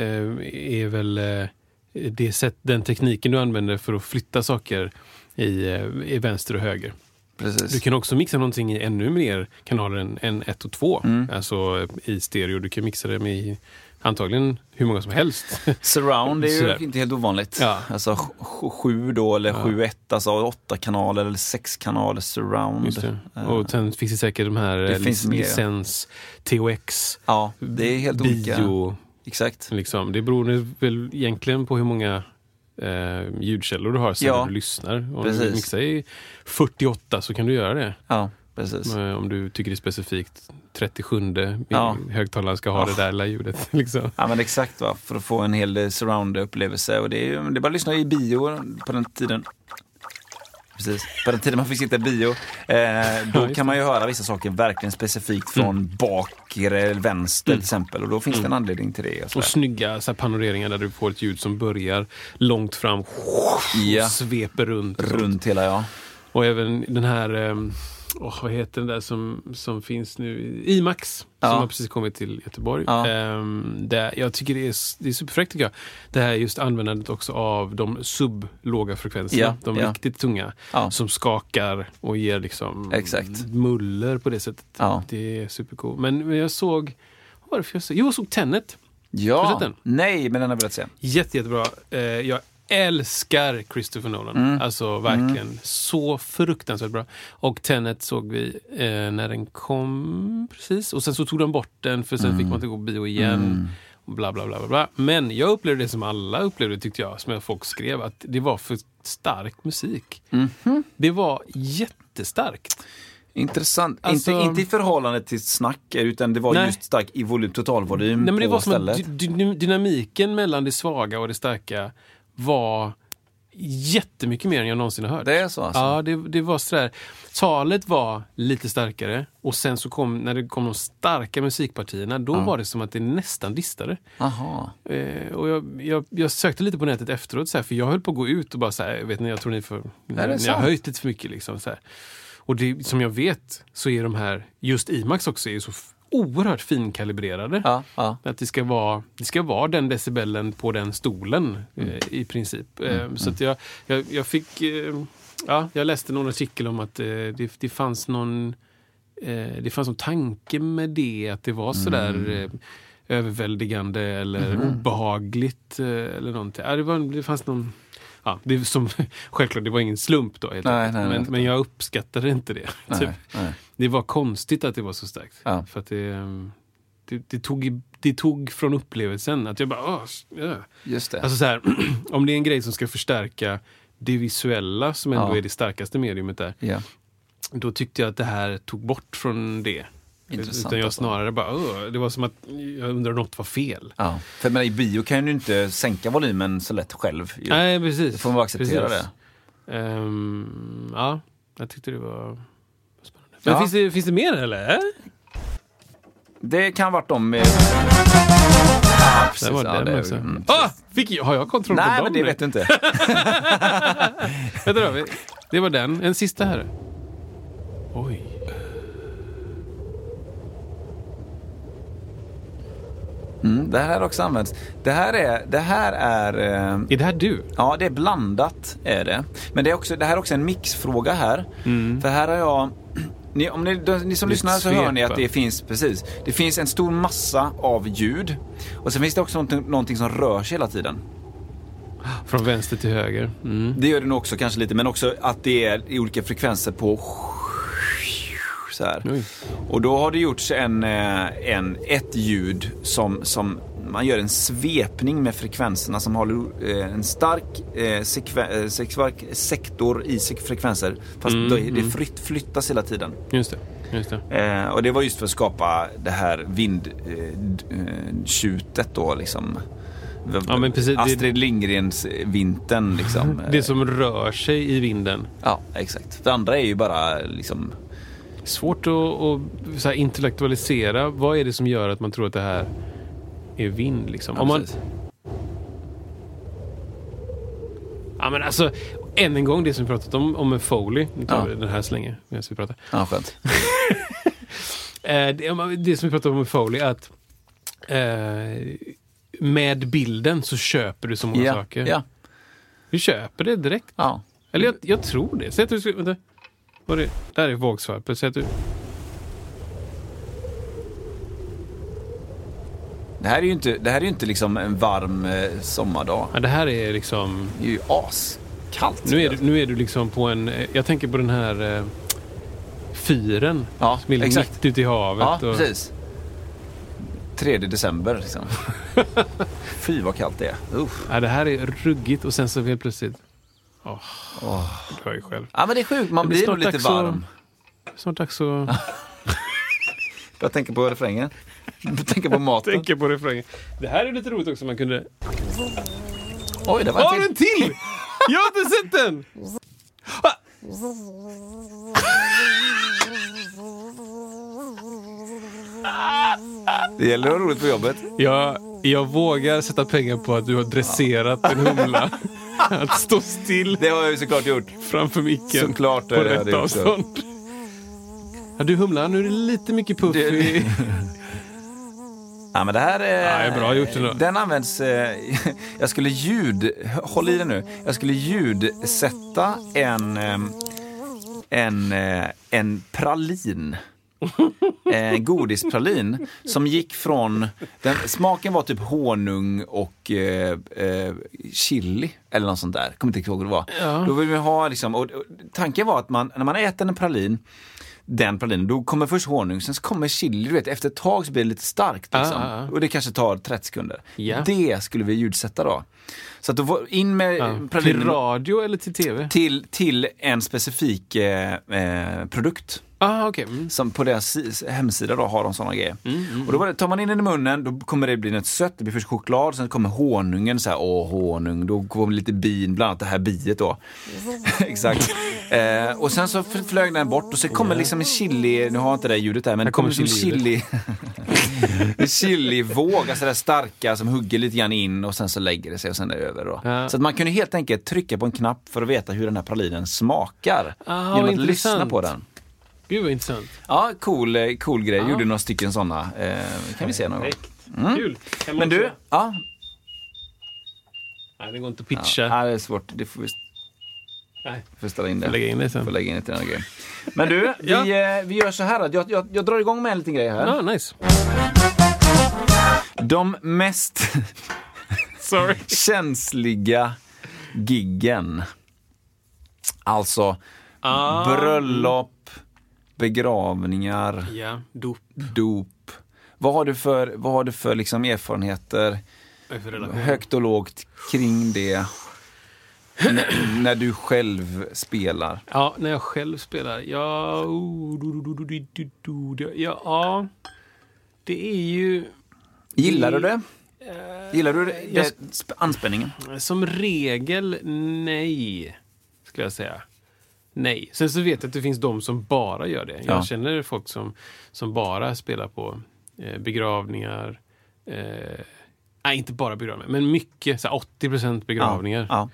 Speaker 3: är väl eh, det sätt, den tekniken du använder för att flytta saker i, eh, i vänster och höger.
Speaker 2: Precis.
Speaker 3: Du kan också mixa någonting i ännu mer kanaler än, än ett och två.
Speaker 2: Mm.
Speaker 3: Alltså i stereo. Du kan mixa det med antagligen hur många som helst.
Speaker 2: Surround är ju inte helt ovanligt.
Speaker 3: Ja.
Speaker 2: Alltså sj- sj- sju då, eller sju ett, alltså åtta kanaler eller sex kanaler surround. Eh,
Speaker 3: Och sen finns det säkert de här
Speaker 2: Det
Speaker 3: eh,
Speaker 2: finns
Speaker 3: lic-
Speaker 2: mer.
Speaker 3: licens, THX,
Speaker 2: Ja, det är helt olika. Exakt.
Speaker 3: Liksom. Det beror väl egentligen på hur många eh, ljudkällor du har sen
Speaker 2: Ja,
Speaker 3: du lyssnar. Om
Speaker 2: precis.
Speaker 3: du mixar i 48 så kan du göra det.
Speaker 2: Ja, precis.
Speaker 3: Om du tycker det är specifikt 37
Speaker 2: Ja.
Speaker 3: högtalaren ska ha
Speaker 2: Ja.
Speaker 3: det där lilla ljudet. Liksom.
Speaker 2: Ja men exakt va, för att få en hel eh, surround-upplevelse. Och det är, det är bara att lyssna i bio på den tiden. Precis, på den tiden man fick sitta i bio. Eh, då
Speaker 3: just
Speaker 2: kan man ju höra vissa saker verkligen specifikt från bakre eller vänster till exempel. Och då finns det en anledning till det. Och
Speaker 3: Och snygga så panoreringar där du får ett ljud som börjar långt fram
Speaker 2: Ja.
Speaker 3: och sveper runt.
Speaker 2: Runt hela ja.
Speaker 3: Och även den här, um, vad heter den där som, som finns nu? IMAX,
Speaker 2: Ja.
Speaker 3: som har precis kommit till Göteborg.
Speaker 2: Ja.
Speaker 3: Ehm, där, jag tycker det är, det är superfräckt tycker jag. Det här just användandet också av de sublåga frekvenserna,
Speaker 2: Ja,
Speaker 3: de riktigt tunga, som skakar och ger liksom
Speaker 2: Exakt.
Speaker 3: muller på det sättet. Det är supercool. Men, men jag såg, vad var det för jag såg? Jo, jag såg Tenet.
Speaker 2: Ja, nej men den har jag velat se.
Speaker 3: Jätte, jättebra. Eh, jag älskar Christopher Nolan.
Speaker 2: Mm.
Speaker 3: Alltså verkligen. Så fruktansvärt bra. Och Tenet såg vi eh, när den kom precis. Och sen så tog de bort den för sen
Speaker 2: Mm.
Speaker 3: fick man inte gå på bio igen. Och bla, bla, bla, bla, bla. Men jag upplevde det som alla upplevde tyckte jag, som folk skrev, att det var för stark musik.
Speaker 2: Mhm.
Speaker 3: Det var jättestarkt.
Speaker 2: Intressant.
Speaker 3: Alltså-
Speaker 2: inte, inte i förhållande till snack, utan det var
Speaker 3: Nej.
Speaker 2: just stark i volym, totalvolym
Speaker 3: Nej, men det
Speaker 2: på
Speaker 3: var som
Speaker 2: stället.
Speaker 3: att dy- dy- dynamiken mellan det svaga och det starka var jättemycket mer än jag någonsin har hört.
Speaker 2: Det är så alltså?
Speaker 3: Ja, det, det var sådär. Talet var lite starkare och sen så kom, när det kom de starka musikpartierna, då var det som att det nästan distade.
Speaker 2: Aha.
Speaker 3: Eh, och jag, jag, jag sökte lite på nätet efteråt, så här, för jag höll på att gå ut och bara så här, vet ni, jag tror ni, för, ni, ni har höjt lite för mycket. Liksom. Och det, som jag vet så är de här, just IMAX också, är så oerhört finkalibrerade.
Speaker 2: Ja, ja.
Speaker 3: Att det ska, vara, det ska vara den decibellen på den stolen eh, i princip. Eh, så att jag, jag, jag fick... Eh, ja, jag läste någon artikel om att eh, det, det fanns någon... Det fanns någon tanke med det, att det var sådär eh, överväldigande eller obehagligt eh, eller någonting. Ja, det, var, det fanns någon... Ja, det som, självklart, det var ingen slump då.
Speaker 2: Nej, nej,
Speaker 3: men, men jag uppskattade inte det. Typ. Det var konstigt att det var så starkt.
Speaker 2: Ja.
Speaker 3: För det, det, det, tog, det tog från upplevelsen att jag bara... Ja.
Speaker 2: Just det.
Speaker 3: Alltså så här, om det är en grej som ska förstärka det visuella som ändå
Speaker 2: Ja.
Speaker 3: är det starkaste mediumet där.
Speaker 2: ja.
Speaker 3: Då tyckte jag att det här tog bort från det.
Speaker 2: Intressant
Speaker 3: Utan jag
Speaker 2: alltså.
Speaker 3: snarare bara, "Åh", det var som att jag undrar om något var fel.
Speaker 2: Ja. För men i bio kan du inte sänka volymen så lätt själv. ju.
Speaker 3: Nej, precis.
Speaker 2: Det får man bara acceptera
Speaker 3: Precis.
Speaker 2: det.
Speaker 3: Ehm, ja, jag tyckte det var. Men
Speaker 2: Ja.
Speaker 3: finns, det, finns det mer eller?
Speaker 2: Det kan varit de med... Precis.
Speaker 3: Det var
Speaker 2: ja, det-
Speaker 3: också.
Speaker 2: mm.
Speaker 3: ah, fick jag, har jag kontroll
Speaker 2: Nej,
Speaker 3: på
Speaker 2: men
Speaker 3: dem?
Speaker 2: det
Speaker 3: nu?
Speaker 2: vet du inte.
Speaker 3: Vänta då, det var den. En sista här. Oj.
Speaker 2: Mm, det här har också använts. Det här är... Det här är eh,
Speaker 3: Är det här du?
Speaker 2: Ja, det är blandat är det. Men det, är också, det här är också en mixfråga här. För här har jag... Ni, om ni, ni som lyssnar så hör ni att det finns, precis. Det finns en stor massa av ljud. Och sen finns det också någonting, någonting som rör sig hela tiden.
Speaker 3: Från vänster till höger. Mm.
Speaker 2: Det gör det nog också kanske lite, men också att det är i olika frekvenser på så här. Och då har det gjorts en, eh, en, ett ljud som, som man gör en svepning med frekvenserna som har eh, en stark eh, eh, sektor i frekvenser. Fast
Speaker 3: Mm,
Speaker 2: då, det
Speaker 3: mm.
Speaker 2: flytt, flyttas hela tiden.
Speaker 3: Just det. Just det.
Speaker 2: Eh, och det var just för att skapa det här vindtjutet då liksom.
Speaker 3: Ja, men precis. Det-
Speaker 2: Astrid Lindgrens eh, vintern liksom.
Speaker 3: Det som rör sig i vinden.
Speaker 2: Ja, exakt. Det andra är ju bara liksom...
Speaker 3: Svårt att, att intellektualisera. Vad är det som gör att man tror att det här är vind? Liksom?
Speaker 2: Ja,
Speaker 3: Om man, ja, men alltså, än en gång, det som vi pratat om, om en Foley. Nu tar
Speaker 2: Ja.
Speaker 3: vi den här så länge medan vi pratar.
Speaker 2: Ja, skönt.
Speaker 3: Eh, det, det som vi pratade om med Foley att eh, med bilden så köper du så många
Speaker 2: Ja,
Speaker 3: saker.
Speaker 2: ja,
Speaker 3: Du köper det direkt.
Speaker 2: ja.
Speaker 3: Eller jag, jag tror det. Säg att du ska... Vänta. Vad är det? Där är vågsvarpet. Säg att du...
Speaker 2: Det här är ju inte, det här är ju inte liksom en varm eh, sommardag.
Speaker 3: Ja, det här är liksom...
Speaker 2: Det är ju askallt.
Speaker 3: Nu är, du, nu är du liksom på en... eh, Jag tänker på den här eh, fyren.
Speaker 2: Ja,
Speaker 3: som är
Speaker 2: exakt.
Speaker 3: mitt ute i havet.
Speaker 2: Ja,
Speaker 3: och,
Speaker 2: precis. 3 december liksom. Fy vad kallt det är. Uff.
Speaker 3: ja, det här är ruggigt och sen så helt plötsligt... Åh, Du hör ju själv.
Speaker 2: Ja men det är sjukt, man
Speaker 3: blir
Speaker 2: nog lite varm.
Speaker 3: Snart dags att
Speaker 2: Jag tänker på refrängen. Tänker på maten.
Speaker 3: tänka på refrängen. Det här är lite roligt också. Man kunde...
Speaker 2: Oj, det var
Speaker 3: Har
Speaker 2: en till.
Speaker 3: en till? Jag har inte sett den!
Speaker 2: Det gäller att ha roligt på jobbet.
Speaker 3: Jag, jag vågar sätta pengar på att du har dresserat en humla. Att stå still
Speaker 2: Det har jag ju såklart gjort.
Speaker 3: framför micken
Speaker 2: Såklart
Speaker 3: på
Speaker 2: är det
Speaker 3: rätt avstånd. Ja, du Humla, nu är det lite mycket puff i...
Speaker 2: Ja, men det här är...
Speaker 3: Ja, bra gjort.
Speaker 2: Den används... Eh, jag skulle ljud... Håll i det nu. Jag skulle ljudsätta en... Eh, en, eh, en pralin. En godispralin som gick från... Den, smaken var typ honung och eh, eh, chili eller något sånt där. Kommer inte ihåg vad det var.
Speaker 3: Ja.
Speaker 2: Då vill vi ha liksom, och, och, tanken var att man, när man äter en pralin den pralinen, då kommer först honung, sen så kommer chili, du vet, efter ett tag så blir det lite starkt. Liksom.
Speaker 3: Ah, ah, ah.
Speaker 2: Och det kanske tar 30 sekunder.
Speaker 3: Ja.
Speaker 2: Det skulle vi ljudsätta då. Så att då var in med
Speaker 3: Ja.
Speaker 2: ja.
Speaker 3: Till
Speaker 2: pralinen
Speaker 3: radio eller till tv?
Speaker 2: till, till en specifik eh, eh, produkt.
Speaker 3: Ah, okej. Mm.
Speaker 2: Som på deras si- hemsida då har de sådana grejer.
Speaker 3: Mm,
Speaker 2: Och då tar man in den i munnen, då kommer det bli något sött, det blir först choklad, sen kommer honungen, så här, åh honung, då kommer lite bin, bland annat det här biet då. Exakt. Eh, och sen så flög den bort och så kommer liksom en chili, nu har jag inte det ljudet där, men det kommer liksom chili, en chilivåg, alltså det starka som hugger lite grann in och sen så lägger det sig och sen är det över då.
Speaker 3: Ja.
Speaker 2: Så att man kunde helt enkelt trycka på en knapp för att veta hur den här pralinen smakar.
Speaker 3: Ah,
Speaker 2: genom att lyssna
Speaker 3: intressant.
Speaker 2: på den.
Speaker 3: Gud vad intressant.
Speaker 2: Ja, cool, eh, cool grej.
Speaker 3: Ja.
Speaker 2: Gjorde några stycken sådana. Eh, kan vi se någon gång.
Speaker 3: Kul. Kan man
Speaker 2: Men du, ja.
Speaker 3: Nej, det går inte att pitcha.
Speaker 2: ja det är svårt. Det får vi
Speaker 3: Nej,
Speaker 2: får ställa in det.
Speaker 3: får lägga in det sen.
Speaker 2: Får lägga in det till den här grejen. Men du, vi,
Speaker 3: Ja.
Speaker 2: eh, vi gör så här att jag, jag, jag drar igång med en liten grej här.
Speaker 3: Ah, nice.
Speaker 2: De mest känsliga giggen. Alltså
Speaker 3: Ah.
Speaker 2: bröllop, begravningar,
Speaker 3: Ja, dop.
Speaker 2: dop. Vad har du för, vad har du för liksom erfarenheter, högt och lågt, kring det? N- när du själv spelar.
Speaker 3: Ja, när jag själv spelar. Ja, oh, ja, ja, det är ju
Speaker 2: Gillar du det? Gillar du det,
Speaker 3: jag-
Speaker 2: anspänningen?
Speaker 3: som regel nej, skulle jag säga. Nej. Sen så vet jag att det finns de som bara gör det. Jag
Speaker 2: Ja.
Speaker 3: känner folk som, som bara spelar på eh, begravningar. Eh, nej, inte bara begravningar, men mycket. Så här 80 begravningar.
Speaker 2: Ja.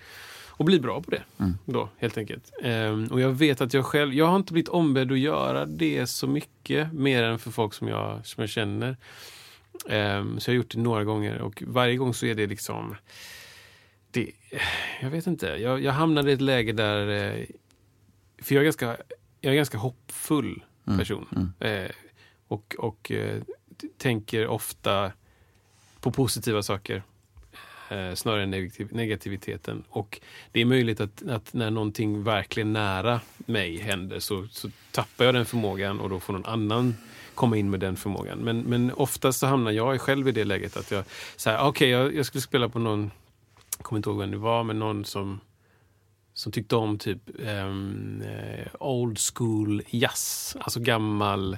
Speaker 3: Och bli bra på det.
Speaker 2: Mm.
Speaker 3: Då, helt enkelt. Ehm, och jag vet att jag själv, jag har inte blivit ombedd att göra det så mycket, mer än för folk som jag, som jag känner. Ehm, så jag har gjort det några gånger och varje gång så är det liksom, det, jag vet inte, jag, jag hamnade i ett läge där, eh, för jag är ganska, jag är en ganska hoppfull person. Eh, och och eh, tänker ofta på positiva saker eh, snarare än negativ, negativiteten. Och det är möjligt att, att när någonting verkligen nära mig händer så, så tappar jag den förmågan och då får någon annan komma in med den förmågan. Men, men oftast så hamnar jag själv i det läget att jag, säger ah, okej, okay, jag, jag skulle spela på någon, jag kommer inte ihåg vem det var, men någon som som tyckte om typ um, old school jazz, alltså gammal,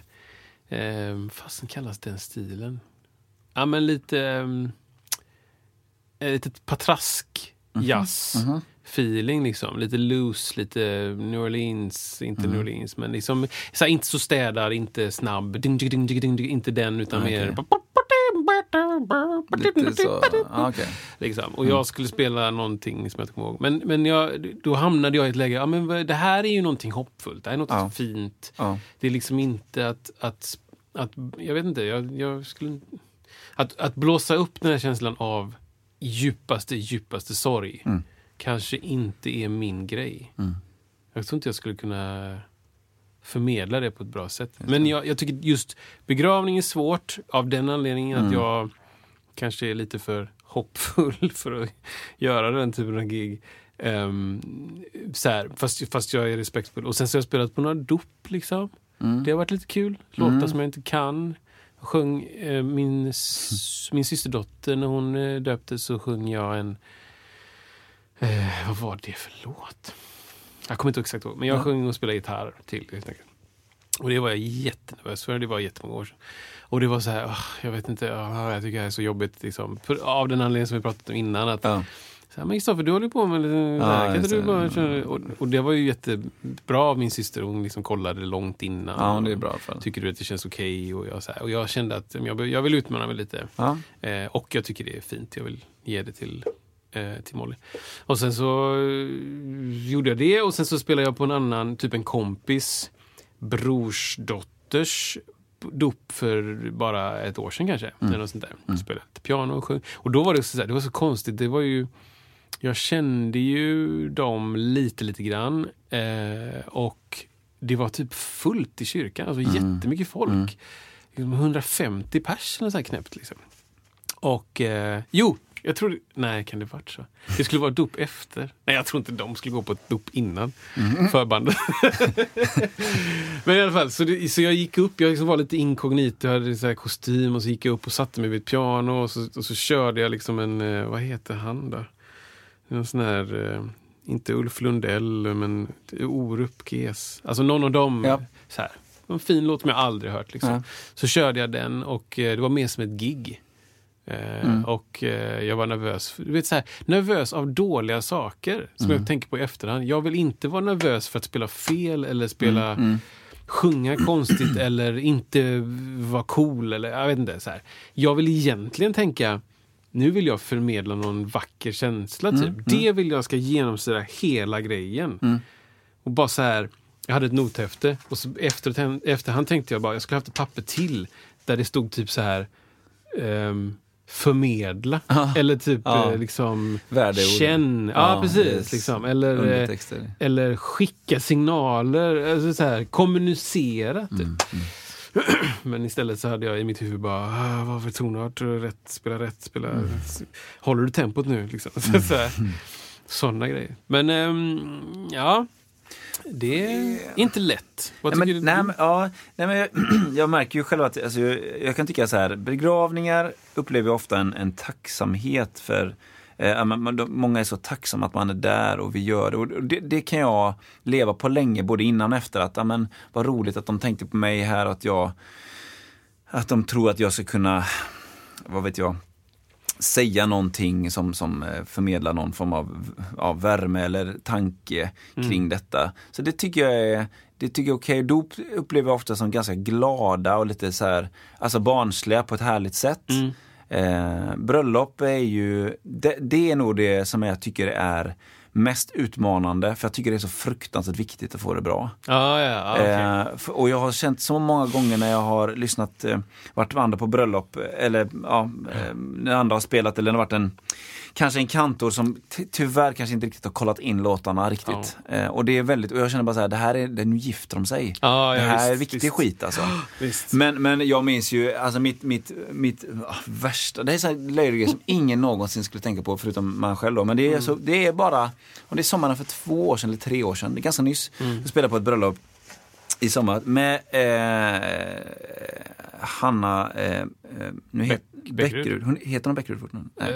Speaker 3: Um, vad fasen kallas den stilen? Ja men lite, um, lite patrask jazz feeling liksom. Lite loose, lite New Orleans, inte New Orleans men liksom så här, inte så städad, inte snabb, ding, ding, ding, inte den utan mer
Speaker 2: Lite så, okej.
Speaker 3: Liksom. Och jag skulle spela någonting som jag inte kommer ihåg. Men, men jag, då hamnade jag i ett läge, ja, men det här är ju någonting hoppfullt, det här är något
Speaker 2: Ja.
Speaker 3: fint.
Speaker 2: Ja.
Speaker 3: Det är liksom inte att, att, att jag vet inte, jag, jag skulle... Att, att blåsa upp den här känslan av djupaste, djupaste sorg
Speaker 2: Mm.
Speaker 3: kanske inte är min grej. Jag tror inte jag skulle kunna förmedla det på ett bra sätt. Men jag, jag tycker just begravning är svårt av den anledningen
Speaker 2: Mm.
Speaker 3: att jag kanske är lite för hoppfull för att göra den typen av gig. Um, så här, fast, fast jag är respektfull. Och sen så har jag spelat på några dop liksom.
Speaker 2: Mm.
Speaker 3: Det har varit lite kul. Låtar som jag inte kan. Sjöng eh, min, min systerdotter, när hon eh, döptes så sjöng jag en... Eh, vad var det för låt? Jag kommer inte exakt ihåg, men jag
Speaker 2: Ja.
Speaker 3: sjöng och spelade gitarr till. helt enkelt. Och det var jag jättenervös för. Det var jättemånga år sedan. Och det var så här, jag vet inte, jag tycker det här är så jobbigt. Liksom. För, av den anledningen som vi pratat om innan. Att,
Speaker 2: Ja.
Speaker 3: Men Kristoffer, du håller på med lite...
Speaker 2: Ja,
Speaker 3: kan inte du bara, köra?" och, och det var ju jättebra av min syster. Hon liksom kollade långt innan.
Speaker 2: ja, det är bra fall.
Speaker 3: Tycker du att det känns okej? Och, jag, så här, och jag kände att jag, jag vill utmana mig lite.
Speaker 2: Ja.
Speaker 3: Eh, och jag tycker det är fint. Jag vill ge det till, eh, till Molly. Och sen så eh, gjorde jag det och sen så spelade jag på en annan, typ en kompis brorsdotters dop för bara ett år sedan kanske. Eller något sånt där. Spelade lite piano och sjöng. Och då var det så, här, det var så konstigt. Det var ju... Jag kände ju dem lite, lite grann. Eh, och det var typ fullt i kyrkan. Alltså jättemycket folk. Liksom 150 pers eller så här knäppt. Liksom. Och eh, jo, jag tror... Nej, kan det varit så? Det skulle vara dop efter. Nej, jag tror inte de skulle gå på ett dop innan förbandet. Men i alla fall, så, det, så jag gick upp, jag liksom var lite inkognito, jag hade så kostym och så gick jag upp och satte mig vid ett piano och så, och så körde jag liksom en, eh, vad heter han då? En sån här, eh, inte Ulf Lundell, men Orup GES. Alltså någon av dem.
Speaker 2: Ja.
Speaker 3: Så här. En fin låt som jag aldrig hört. Liksom.
Speaker 2: Ja.
Speaker 3: Så körde jag den och eh, det var mer som ett gig. Eh,
Speaker 2: Mm.
Speaker 3: Och jag var nervös. Du vet, så här, nervös av dåliga saker som
Speaker 2: Mm.
Speaker 3: jag tänker på i efterhand. Jag vill inte vara nervös för att spela fel eller spela
Speaker 2: Mm.
Speaker 3: sjunga konstigt eller inte vara cool. Eller, jag vet inte. Så här. Jag vill egentligen tänka nu vill jag förmedla någon vacker känsla. Typ.
Speaker 2: Mm,
Speaker 3: Det vill jag ska genomsyra hela grejen.
Speaker 2: Mm.
Speaker 3: Och bara så här, jag hade ett nothäfte och så efter, efterhand tänkte jag bara jag skulle haft ett papper till där det stod typ så här ehm, förmedla. Eller typ
Speaker 2: Ja.
Speaker 3: eh, liksom
Speaker 2: Värdeord.
Speaker 3: känn. Ja,
Speaker 2: Ja,
Speaker 3: precis.
Speaker 2: yes.
Speaker 3: Liksom. Eller, eh, eller skicka signaler. Alltså så här, kommunicera. Typ.
Speaker 2: Mm,
Speaker 3: Men istället så hade jag i mitt huvud bara, ah, vad för tonart, rätt, spela rätt, spela... Håller du tempot nu? Liksom. här, sådana grejer. Men ehm, ja, det är inte lätt. Vad
Speaker 2: Nej, men,
Speaker 3: du?
Speaker 2: nej, men, ja, nej, men jag, jag märker ju själv att alltså, jag, jag kan tycka så här, begravningar upplever jag ofta en, en tacksamhet för eh, man, man, de, Många är så tacksamma att man är där och vi gör det. Och det, det kan jag leva på länge, både innan och efter. Att, ja, men, vad roligt att de tänkte på mig här, att jag att de tror att jag ska kunna, vad vet jag, säga någonting som, som eh, förmedlar någon form av, av värme eller tanke kring detta. Så det tycker jag är det tycker jag är okej. Dop upplever jag ofta som ganska glada och lite så här, alltså barnsliga på ett härligt sätt. Eh, bröllop är ju, det, det är nog det som jag tycker är mest utmanande, för jag tycker det är så fruktansvärt viktigt att få det bra.
Speaker 3: Ja, ja, okej.
Speaker 2: Eh, f- och jag har känt så många gånger när jag har lyssnat, eh, varit med andra på bröllop eller ja, eh, när andra har spelat eller när det varit en Kanske en kantor som ty- tyvärr kanske inte riktigt har kollat in låtarna riktigt. Eh, och det är väldigt, och jag känner bara så här, det här är, det, nu gifter de sig.
Speaker 3: Ja, ja,
Speaker 2: det här
Speaker 3: visst,
Speaker 2: är viktig
Speaker 3: visst.
Speaker 2: skit alltså.
Speaker 3: Visst.
Speaker 2: Men, men jag minns ju, alltså mitt, mitt, mitt ah, värsta, det är så här som ingen någonsin skulle tänka på förutom man själv då. Men det är, så, det är bara, och det är sommaren för två år sedan eller tre år sedan, det är ganska nyss. Jag spelade på ett bröllop i sommar med eh, Hanna, eh, eh, nu het,
Speaker 3: Bäck- Bäckerud.
Speaker 2: Hon, heter hon Bäckerud fortfarande? Nej.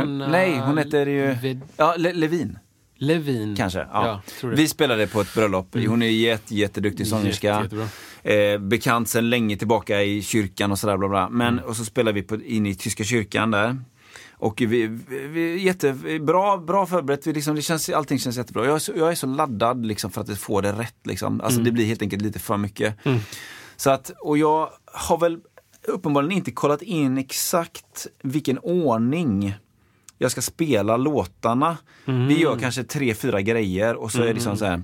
Speaker 3: Eh,
Speaker 2: Nej, hon heter ju-
Speaker 3: Ved-
Speaker 2: Ja, Le, Levin
Speaker 3: Levin.
Speaker 2: kanske. Ja.
Speaker 3: Ja.
Speaker 2: Vi spelade på ett bröllop. Hon är jätte, jätteduktig sångerska.
Speaker 3: Jätte.
Speaker 2: Eh, bekant sedan länge tillbaka i kyrkan och sådär. Bla bla. Men,
Speaker 3: Mm.
Speaker 2: Och så spelade vi på, in i tyska kyrkan där. Och vi, vi, vi jättebra bra förberett. Vi liksom, det känns, allting känns jättebra. Jag är så, jag är så laddad liksom, för att få det rätt. Liksom. Alltså,
Speaker 3: Mm.
Speaker 2: Det blir helt enkelt lite för mycket. Så att, och jag har väl uppenbarligen inte kollat in exakt vilken ordning jag ska spela låtarna. Vi gör kanske tre, fyra grejer och så är det liksom så här.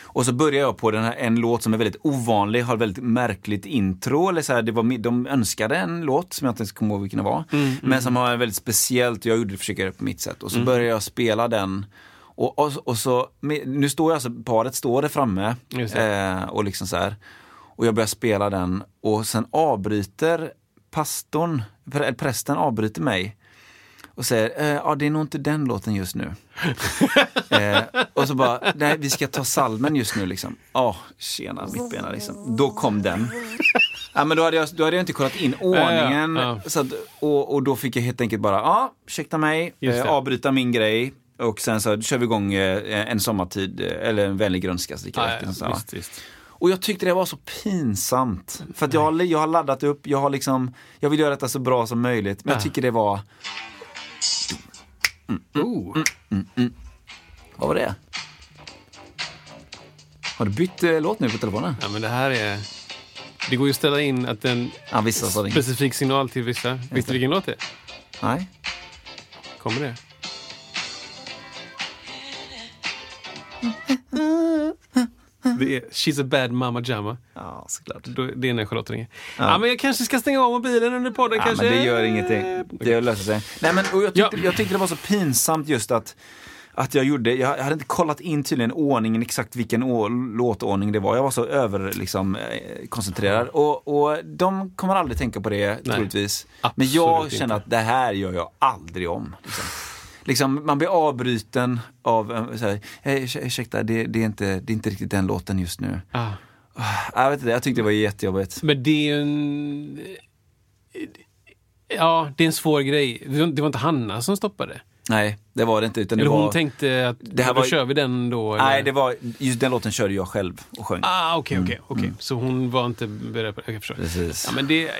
Speaker 2: Och så börjar jag på den här, en låt som är väldigt ovanlig, har väldigt märkligt intro. Eller så här, det var, de önskade en låt som jag inte ens kommer ihåg vilken det var. Men som har väldigt speciellt, jag gjorde försöker göra det på mitt sätt. Och så börjar jag spela den. Och, och, och så, nu står jag alltså, paret står där framme. Eh, och liksom så här. Och jag börjar spela den och sen avbryter pastorn, pr- prästen avbryter mig och säger, eh, ja det är nog inte den låten just nu. eh, och så bara, nej vi ska ta salmen just nu liksom. Ja, tjena mittbena liksom. Då kom den. Ja, men då, hade jag, då hade jag inte kollat in ordningen.
Speaker 3: Ja, ja.
Speaker 2: Så att, och, och då fick jag helt enkelt bara, ja, ursäkta mig, eh, avbryta min grej. Och sen så kör vi igång eh, en sommartid, eh, eller en vänlig grönska. Så det kan
Speaker 3: Ja, ja. visst, visst.
Speaker 2: Och jag tyckte det var så pinsamt. För att jag, har- jag har laddat upp, jag har liksom, jag vill göra detta så bra som möjligt. Men jag
Speaker 3: Ja.
Speaker 2: tycker det var,
Speaker 3: Oh.
Speaker 2: vad var det? Har du bytt eh, låt nu på telefonen?
Speaker 3: Ja, men det här är... Det går ju att ställa in att en
Speaker 2: Ja, vissa
Speaker 3: specifik signal till vissa. Vet du vilken låt det är?
Speaker 2: Nej.
Speaker 3: Kommer det? Det är She's a bad mama jamma.
Speaker 2: Ja, såklart.
Speaker 3: Det är när Charlotte ringer. Ja. men jag kanske ska stänga av mobilen under podden
Speaker 2: Ja,
Speaker 3: kanske.
Speaker 2: men det gör ingenting. Det löser sig. Nej, men, jag, tyckte,
Speaker 3: Ja.
Speaker 2: jag tyckte det var så pinsamt just att att jag gjorde, jag hade inte kollat in tydligen ordningen, exakt vilken å, låtordning det var. Jag var så över liksom, eh, koncentrerad. Och, och de kommer aldrig tänka på det
Speaker 3: Nej.
Speaker 2: troligtvis. Men jag
Speaker 3: inte.
Speaker 2: känner att det här gör jag aldrig om. Liksom. Liksom, man blir avbruten av, eh, så här, "Hej, urs- ursäkta, det, det, är inte, det är inte riktigt den låten just nu.
Speaker 3: Ah.
Speaker 2: Jag, vet inte, jag tyckte det var jättejobbigt.
Speaker 3: Men det är ju en... Ja, det är en svår grej. Det var inte Hanna som stoppade.
Speaker 2: Nej, det var det inte. Utan det
Speaker 3: Eller hon
Speaker 2: var,
Speaker 3: tänkte att
Speaker 2: Det här
Speaker 3: då
Speaker 2: var-
Speaker 3: kör vi den då. Eller?
Speaker 2: Nej, det var, just den låten körde jag själv och sjöng.
Speaker 3: Ah, okej, okej, okej. Så hon var inte beredd på det. Jag förstår.
Speaker 2: Mm. Precis.
Speaker 3: Ja, men det,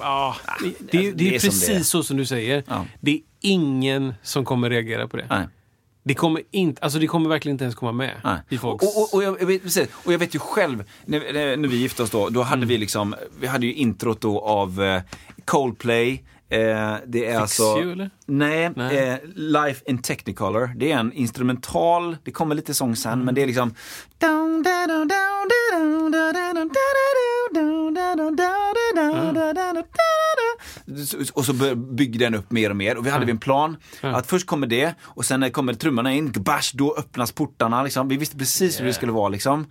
Speaker 3: ja, det, det, det,
Speaker 2: det
Speaker 3: är
Speaker 2: är som
Speaker 3: precis
Speaker 2: det är.
Speaker 3: så som du säger.
Speaker 2: Ja.
Speaker 3: Det är ingen som kommer reagera på det.
Speaker 2: Nej.
Speaker 3: Det kommer, inte, alltså det kommer verkligen inte ens komma med
Speaker 2: Nej.
Speaker 3: i folks...
Speaker 2: Och, och, och, jag, vet, precis, och jag vet ju själv, när, när- när vi gifte oss då, då hade
Speaker 3: Mm.
Speaker 2: vi liksom, vi hade ju introt då av eh, Coldplay, eh, det är
Speaker 3: Fix
Speaker 2: alltså...
Speaker 3: You, eller?
Speaker 2: Nej,
Speaker 3: Nej.
Speaker 2: Eh, Life in Technicolor. Det är en instrumental, det kommer lite sång sen,
Speaker 3: Mm.
Speaker 2: men det är liksom... Och så bygger den upp mer och mer. Och vi hade vi en plan att först kommer det och sen kommer trummorna in, bash, då öppnas portarna. Liksom. Vi visste precis hur det skulle vara. Liksom.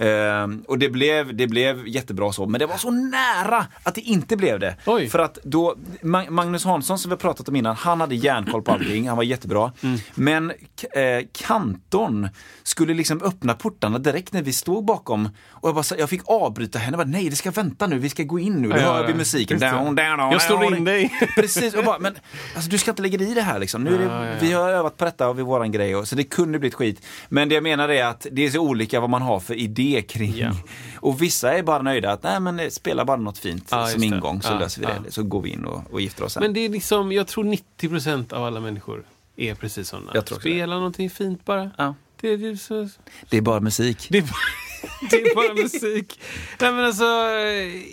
Speaker 2: Ehm, och det blev, det blev jättebra så, men det var så nära att det inte blev det.
Speaker 3: Oj.
Speaker 2: För att då, Ma- Magnus Hansson som vi har pratat om innan, han hade järnkoll på allting, han var jättebra.
Speaker 3: Mm.
Speaker 2: Men eh, kantorn skulle liksom öppna portarna direkt när vi stod bakom. Och jag, bara, jag fick avbryta henne, jag bara, nej det ska vänta nu, vi ska gå in nu, då hör vi musiken. Down, down, down,
Speaker 3: Jag slår in dig.
Speaker 2: Precis, och bara, men alltså, du ska inte lägga dig i det här liksom. Nu det,
Speaker 3: ja, ja.
Speaker 2: Vi har övat på detta och vi våran grej, och, så det kunde blivit skit. Men det jag menar är att det är så olika vad man har för idé kring.
Speaker 3: Ja.
Speaker 2: Och vissa är bara nöjda att, nej men spela bara något fint
Speaker 3: Ja,
Speaker 2: som
Speaker 3: det.
Speaker 2: ingång så
Speaker 3: Ja,
Speaker 2: löser vi det.
Speaker 3: ja.
Speaker 2: Så går vi in och, och gifter oss sen.
Speaker 3: Men det är liksom, jag tror 90% av alla människor är precis sådana. Spela någonting fint bara.
Speaker 2: Ja.
Speaker 3: Det, det, är så,
Speaker 2: Det är bara musik.
Speaker 3: det, är bara, det är bara musik. Nej men alltså,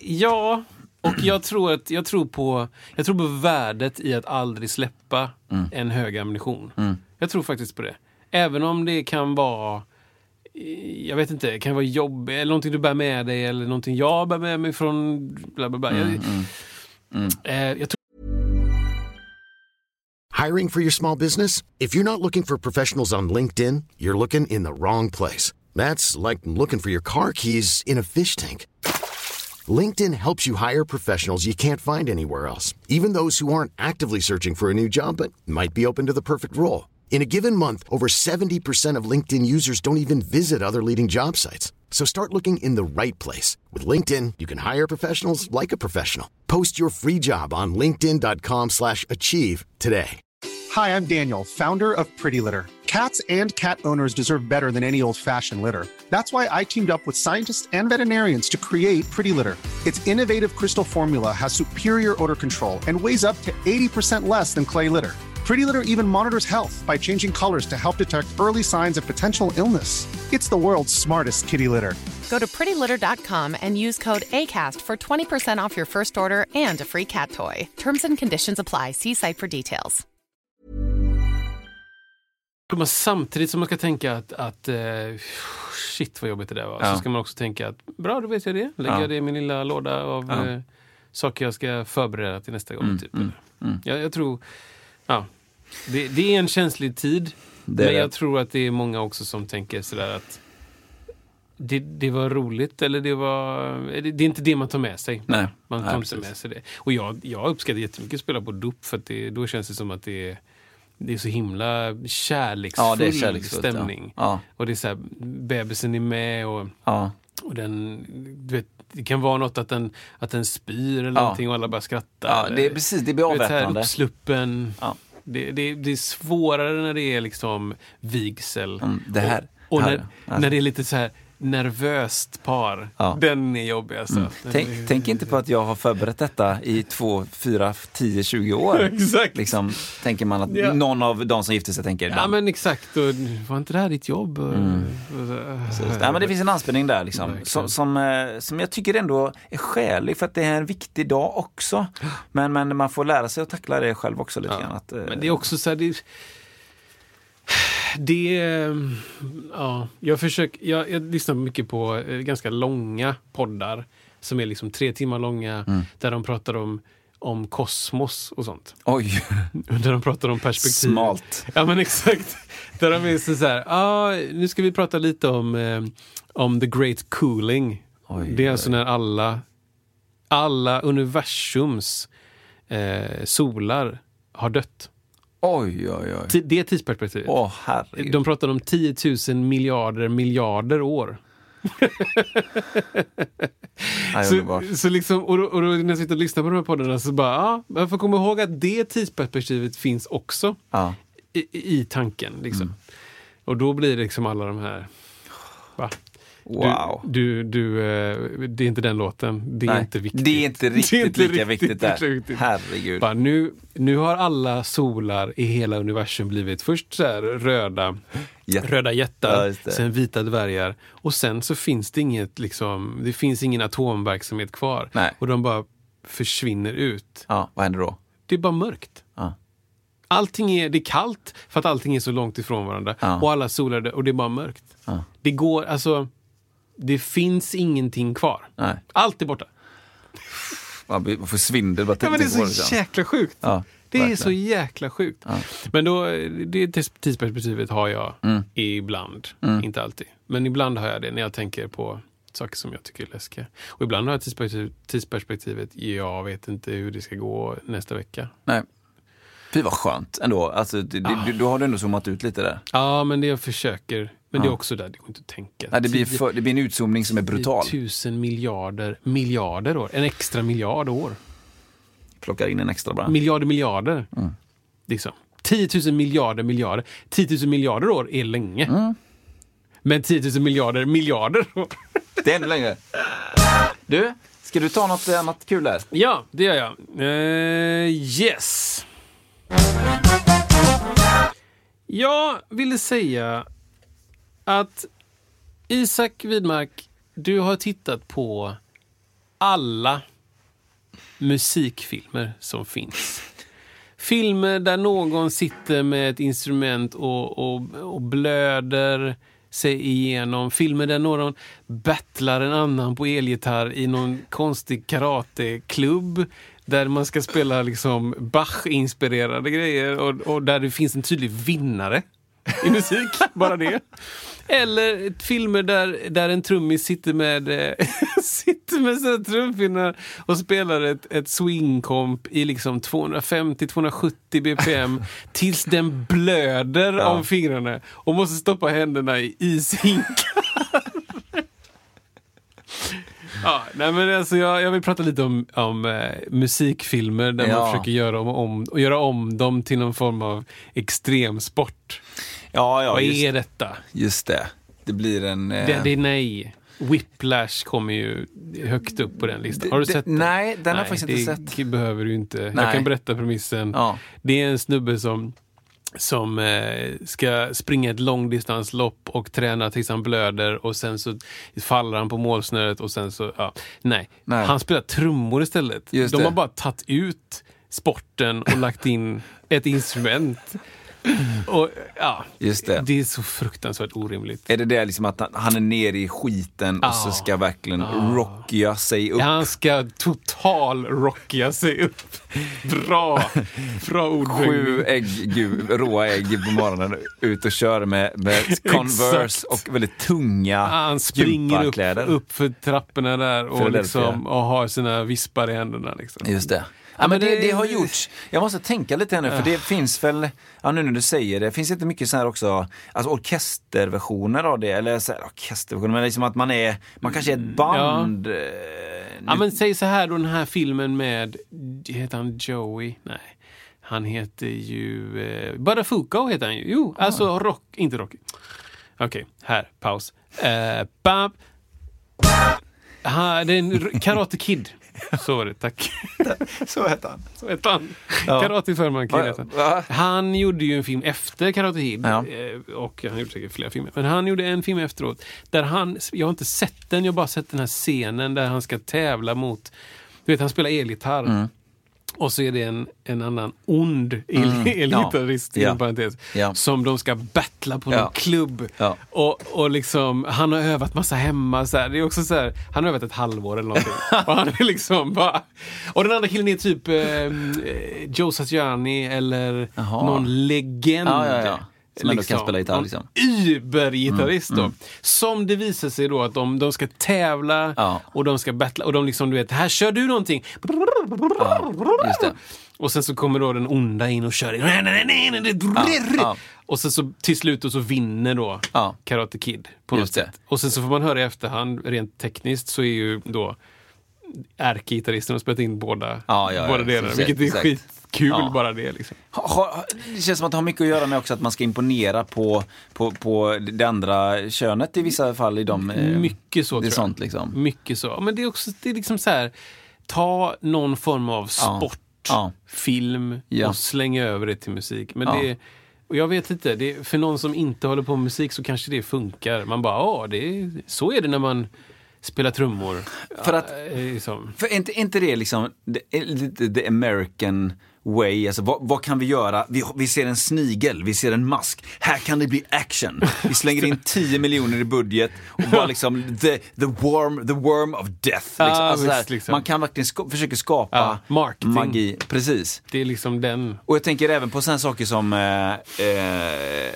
Speaker 3: ja. Och jag tror, att, jag, tror på, jag tror på värdet i att aldrig släppa en hög ammunition. Jag tror faktiskt på det. Även om det kan vara jag vet inte, det kan vara jobb eller någonting du bär med dig eller någonting jag bär med mig från bla bla bla. Mm, jag, mm. Mm. eh, jag tror
Speaker 4: Hiring for your small business? If you're not looking for professionals on LinkedIn, you're looking in the wrong place. That's like looking for your car keys in a fish tank. LinkedIn helps you hire professionals you can't find anywhere else, even those who aren't actively searching for a new job but might be open to the perfect role. In a given month, over 70% of LinkedIn users don't even visit other leading job sites. So start looking in the right place. With LinkedIn, you can hire professionals like a professional. Post your free job on linkedin.com slash achieve today.
Speaker 5: Hi, I'm Daniel, founder of Pretty Litter. Cats and cat owners deserve better than any old fashioned litter. That's why I teamed up with scientists and veterinarians to create Pretty Litter. Its innovative crystal formula has superior odor control and weighs up to 80% less than clay litter. Pretty Litter even monitors health by changing colors to help detect early signs of potential illness. It's the world's smartest kitty litter.
Speaker 6: Go to prettylitter.com and use code ACAST for 20% off your first order and a free cat toy. Terms and conditions apply. See site for details.
Speaker 3: Men samtidigt som man ska tänka att, att eh, shit vad jobbigt det där var,
Speaker 2: Ja.
Speaker 3: så ska man också tänka att bra, då vet jag det. Lägger
Speaker 2: Ja.
Speaker 3: jag det i min lilla låda av
Speaker 2: Ja.
Speaker 3: eh, saker jag ska förbereda till nästa gång.
Speaker 2: Mm,
Speaker 3: typ.
Speaker 2: mm, mm.
Speaker 3: Jag, jag tror, ja, det, det är en känslig tid.
Speaker 2: Det
Speaker 3: men
Speaker 2: det.
Speaker 3: jag tror att det är många också som tänker sådär att det, det var roligt eller det var... Det, det är inte det man tar med sig.
Speaker 2: Nej.
Speaker 3: Man tar
Speaker 2: Nej,
Speaker 3: inte
Speaker 2: precis.
Speaker 3: med sig det. Och jag, jag uppskattar jättemycket att spela på dop för det, då känns det som att det är, det är så himla kärleksfull
Speaker 2: Ja, är kärleksfullt, ja.
Speaker 3: stämning.
Speaker 2: Ja.
Speaker 3: Och det är så här, bebisen är med och, och den, du vet, det kan vara något att den, att den spyr eller
Speaker 2: Ja.
Speaker 3: någonting och alla bara skrattar.
Speaker 2: Ja, det är precis, det blir avväpnande.
Speaker 3: uppsluppen.
Speaker 2: Ja.
Speaker 3: Det, det, det är svårare när det är liksom vigsel.
Speaker 2: Mm, det här-
Speaker 3: Och, och
Speaker 2: här-
Speaker 3: när,
Speaker 2: här.
Speaker 3: när det är lite så här nervöst par.
Speaker 2: Ja.
Speaker 3: Den är jobbig alltså. Den
Speaker 2: Tänk,
Speaker 3: är-
Speaker 2: tänk inte på att jag har förberett detta i två, fyra, tio, tjugo år.
Speaker 3: Exakt.
Speaker 2: Liksom, tänker man att
Speaker 3: Ja.
Speaker 2: någon av de som gifter sig tänker
Speaker 3: Ja men exakt, och, var inte det här ditt jobb?
Speaker 2: Mm. Nej, men det finns en anspänning där liksom,
Speaker 3: Verkligen.
Speaker 2: som, som, eh, som jag tycker ändå är skälig för att det är en viktig dag också. Men, men man får lära sig att tackla det själv också lite
Speaker 3: Ja.
Speaker 2: grann. Att, eh,
Speaker 3: Men det är också så här, det, det ja, jag försöker, jag, jag lyssnar mycket på eh, ganska långa poddar som är liksom tre timmar långa
Speaker 2: Mm.
Speaker 3: där de pratar om, om kosmos och sånt.
Speaker 2: Oj,
Speaker 3: Där de pratar om perspektiv.
Speaker 2: smalt.
Speaker 3: Ja men exakt. Där de är så här, ah, nu ska vi prata lite om, eh, om the great cooling.
Speaker 2: Oj,
Speaker 3: det är alltså när alla, alla universums eh, solar har dött.
Speaker 2: Oj, oj, oj.
Speaker 3: Det tidsperspektivet.
Speaker 2: Åh, herregud.
Speaker 3: De pratar om 10 000 miljarder miljarder år.
Speaker 2: Nej,
Speaker 3: Så, så liksom, och, då, och då när jag sitter och lyssnar på de här poddarna så bara, ja, man får komma ihåg att det tidsperspektivet finns också
Speaker 2: Ja.
Speaker 3: i, i tanken. Liksom.
Speaker 2: Mm.
Speaker 3: Och då blir det liksom alla de här... Va?
Speaker 2: Wow.
Speaker 3: Du, du, eh, det är inte den låten. Det är
Speaker 2: Nej,
Speaker 3: inte viktigt.
Speaker 2: Det är inte riktigt
Speaker 3: är inte
Speaker 2: lika
Speaker 3: riktigt
Speaker 2: viktigt där.
Speaker 3: riktigt.
Speaker 2: Herregud.
Speaker 3: Bara, nu, nu har alla solar i hela universum blivit först så här röda,
Speaker 2: Jätte-
Speaker 3: röda
Speaker 2: Ja,
Speaker 3: jättar,
Speaker 2: det.
Speaker 3: sen vita dvärgar och sen så finns det inget liksom, det finns ingen atomverksamhet kvar.
Speaker 2: Nej.
Speaker 3: Och de bara försvinner ut.
Speaker 2: Ja, vad händer då?
Speaker 3: Det är bara mörkt.
Speaker 2: Ja.
Speaker 3: Allting är, det är kallt för att allting är så långt ifrån varandra.
Speaker 2: Ja.
Speaker 3: Och alla solar och det är bara mörkt.
Speaker 2: Ja.
Speaker 3: Det går, alltså, det finns ingenting kvar.
Speaker 2: Nej.
Speaker 3: Allt är borta.
Speaker 2: Man får svindel bara
Speaker 3: Ja, men det är så jäkla sjukt.
Speaker 2: Ja,
Speaker 3: det är
Speaker 2: verkligen.
Speaker 3: så jäkla sjukt. Men då, det tids- tidsperspektivet har jag
Speaker 2: Mm.
Speaker 3: ibland. Inte alltid. Men ibland har jag det när jag tänker på saker som jag tycker är läskiga. Och ibland har jag tidsperspektiv, tidsperspektivet, jag vet inte hur det ska gå nästa vecka.
Speaker 2: Nej. Fy vad skönt ändå. Alltså, det, det, du, då har du ändå zoomat ut lite där.
Speaker 3: Ja, men det jag försöker. Men det är också där, det går inte att tänka.
Speaker 2: Nej, det, blir för, det blir en utzoomning som är brutal.
Speaker 3: Tusen miljarder, miljarder år. En extra miljard år.
Speaker 2: Plockar in en extra bara.
Speaker 3: Miljarder, miljarder. Liksom. 10 000 miljarder, miljarder. 10 000 miljarder år är länge. Men 10 000 miljarder, miljarder år.
Speaker 2: Det är ännu längre. Du, ska du ta något annat kul där?
Speaker 3: Ja, det gör jag. Eh, yes. Jag ville säga att Isak Widmark, du har tittat på alla musikfilmer som finns. Filmer där någon sitter med ett instrument och, och, och blöder sig igenom. Filmer där någon battlar en annan på elgitarr i någon konstig karateklubb. Där man ska spela liksom Bach-inspirerade grejer och, och där det finns en tydlig vinnare i musik. Bara det. Eller filmer där, där en trummis sitter med, eh, sitter med sina trumpinnar och spelar ett, ett swingkomp i liksom 250-270 bpm tills den blöder om fingrarna och måste stoppa händerna i ishinkar. Ja, nej men alltså jag, jag vill prata lite om, om eh, musikfilmer där
Speaker 2: Ja.
Speaker 3: man försöker göra om, om, och göra om dem till någon form av extremsport.
Speaker 2: Ja, ja,
Speaker 3: Vad
Speaker 2: just,
Speaker 3: är detta?
Speaker 2: just det. Det blir en... eh,
Speaker 3: Det, det är nej. Whiplash kommer ju högt upp på den listan. Har du
Speaker 2: det-
Speaker 3: sett den?
Speaker 2: nej, den har jag faktiskt inte
Speaker 3: det
Speaker 2: sett.
Speaker 3: behöver du inte.
Speaker 2: Nej.
Speaker 3: Jag kan berätta premissen.
Speaker 2: Ja.
Speaker 3: Det är en snubbe som, som eh, ska springa ett långdistanslopp och träna tills han blöder och sen så faller han på målsnöret och sen så, ja, nej.
Speaker 2: Nej.
Speaker 3: Han spelar trummor istället.
Speaker 2: Just
Speaker 3: De
Speaker 2: det.
Speaker 3: har bara tagit ut sporten och lagt in ett instrument. Och, ja,
Speaker 2: Just det.
Speaker 3: det är så fruktansvärt orimligt.
Speaker 2: Är det det liksom att han- han är nere i skiten och så ska verkligen rocka sig upp?
Speaker 3: Han ska total rocka sig upp. Bra, bra ordvändning.
Speaker 2: Sju ägg, gud, råa ägg på morgonen, ut och kör med, med Converse och väldigt tunga
Speaker 3: Han springer upp, upp för trapporna där och, liksom, och har sina vispar i händerna. Liksom.
Speaker 2: Just det. Ja, men det,
Speaker 3: det-
Speaker 2: har gjorts. Jag måste tänka lite här nu, för det finns väl, ja nu när du säger det, finns det inte mycket så här också, alltså orkesterversioner av det, eller så här, orkesterversioner, men liksom att man är, man kanske är ett band. eh,
Speaker 3: Ja men säg så här då den här filmen med, heter han Joey? Nej. Han heter ju, eh, Badafuko heter han ju. Jo,
Speaker 2: Ah.
Speaker 3: alltså Rock, inte Rocky. Okej, här, paus. Eh, bam. Ha, det är en Karate Kid. Så var det, tack.
Speaker 2: Så heter han.
Speaker 3: Så heter han.
Speaker 2: Ja.
Speaker 3: Karate Förman Kid. Han gjorde ju en film efter Karate Kid.
Speaker 2: Ja.
Speaker 3: eh, Och han gjorde säkert flera filmer. Men han gjorde en film efteråt. Där han, jag har inte sett den, jag har bara sett den här scenen där han ska tävla mot, du vet han spelar elgitarr.
Speaker 2: Mm.
Speaker 3: Och så är det en, en annan ond el- elgitarrist,
Speaker 2: Ja.
Speaker 3: parentes,
Speaker 2: Ja.
Speaker 3: som de ska battla på
Speaker 2: Ja.
Speaker 3: någon klubb.
Speaker 2: Ja.
Speaker 3: Och, och liksom, han har övat massa hemma. Så här. Det är också så här, han har övat ett halvår eller någonting. och han är liksom bara... Och den andra killen är typ eh, Joe Satriani eller
Speaker 2: Jaha.
Speaker 3: någon legend.
Speaker 2: Ja, ja, ja. Som ändå kan spela gitarr, liksom. Mm,
Speaker 3: Uber-gitarrist då. Som det visar sig då att de, de ska tävla
Speaker 2: Ja.
Speaker 3: och de ska battla och de liksom, du vet, här kör du någonting.
Speaker 2: Just det.
Speaker 3: Och sen så kommer då den onda in och kör.
Speaker 2: ja.
Speaker 3: Och sen så till slut då så vinner då
Speaker 2: Ja.
Speaker 3: Karate Kid. På något sätt. Och sen så får man höra i efterhand, rent tekniskt, så är ju då ärkegitarristen har spelat in båda,
Speaker 2: Ja, ja, ja,
Speaker 3: båda delarna. Vilket är
Speaker 2: exakt.
Speaker 3: Skitkul
Speaker 2: Ja.
Speaker 3: bara det. Liksom.
Speaker 2: Det känns som att det har mycket att göra med också att man ska imponera på, på, på det andra könet i vissa fall i de... eh,
Speaker 3: Mycket så
Speaker 2: det är
Speaker 3: tror jag.
Speaker 2: sånt liksom.
Speaker 3: Mycket så. Men det är också det är liksom så här, ta någon form av sport,
Speaker 2: Ja.
Speaker 3: film
Speaker 2: Ja.
Speaker 3: och slänga över det till musik. Men det, och jag vet inte, det, för någon som inte håller på med musik så kanske det funkar. Man bara, ja, det så är det när man spelar trummor.
Speaker 2: För att-
Speaker 3: Ja, eh, liksom.
Speaker 2: För inte, inte det liksom lite the American way? Alltså, vad, vad kan vi göra? Vi, vi ser en snigel, vi ser en mask. Här kan det bli action. Vi slänger in 10 miljoner i budget och bara liksom the, the, worm, the worm of death. Liksom.
Speaker 3: Ja,
Speaker 2: alltså,
Speaker 3: visst, liksom.
Speaker 2: Man kan verkligen ska, försöka skapa
Speaker 3: marketing.
Speaker 2: magi. Precis.
Speaker 3: Det är liksom den.
Speaker 2: Och jag tänker även på sådana saker som eh, eh,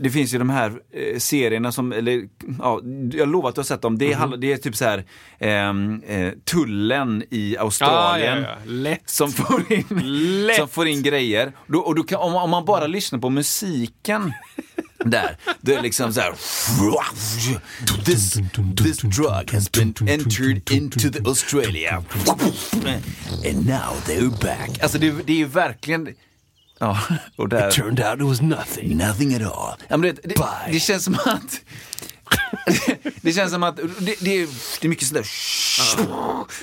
Speaker 2: det finns ju de här eh, serierna som, eller ja, jag lovar att du har sett dem. Det är, handlar- det är typ så här ehm, eh, tullen i Australien.
Speaker 3: Ah, ja, ja.
Speaker 2: Som får in,
Speaker 3: Lätt.
Speaker 2: som får in grejer. Då, och då kan, om, om man bara lyssnar på musiken där, det är liksom så här. This, this drug has been entered into the Australia. And now they're back. Alltså det, det är ju verkligen... Ja, och där...
Speaker 3: Turned out it was nothing.
Speaker 2: Nothing at all. Ja, men det, det, det känns som att... det känns som att det, det, är, det är mycket sådär...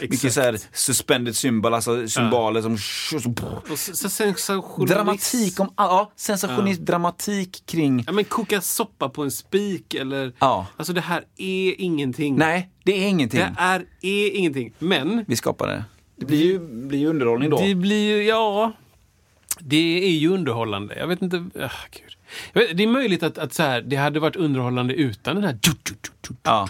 Speaker 2: mycket sådär suspended symbol, alltså symboler som...
Speaker 3: Och så, så sensationalism.
Speaker 2: Dramatik om... Ja, sensationism, dramatik kring...
Speaker 3: Ja, men koka soppa på en spik eller...
Speaker 2: Ja.
Speaker 3: Alltså det här är ingenting.
Speaker 2: Nej, det är ingenting.
Speaker 3: Det är, är ingenting. Men
Speaker 2: Vi skapar det. Det blir ju, blir ju underhållning då.
Speaker 3: det blir ju, ja... Det är ju underhållande. Jag vet inte... ah, gud. Jag vet, det är möjligt att, att så här, det hade varit underhållande utan den här...
Speaker 2: Ja.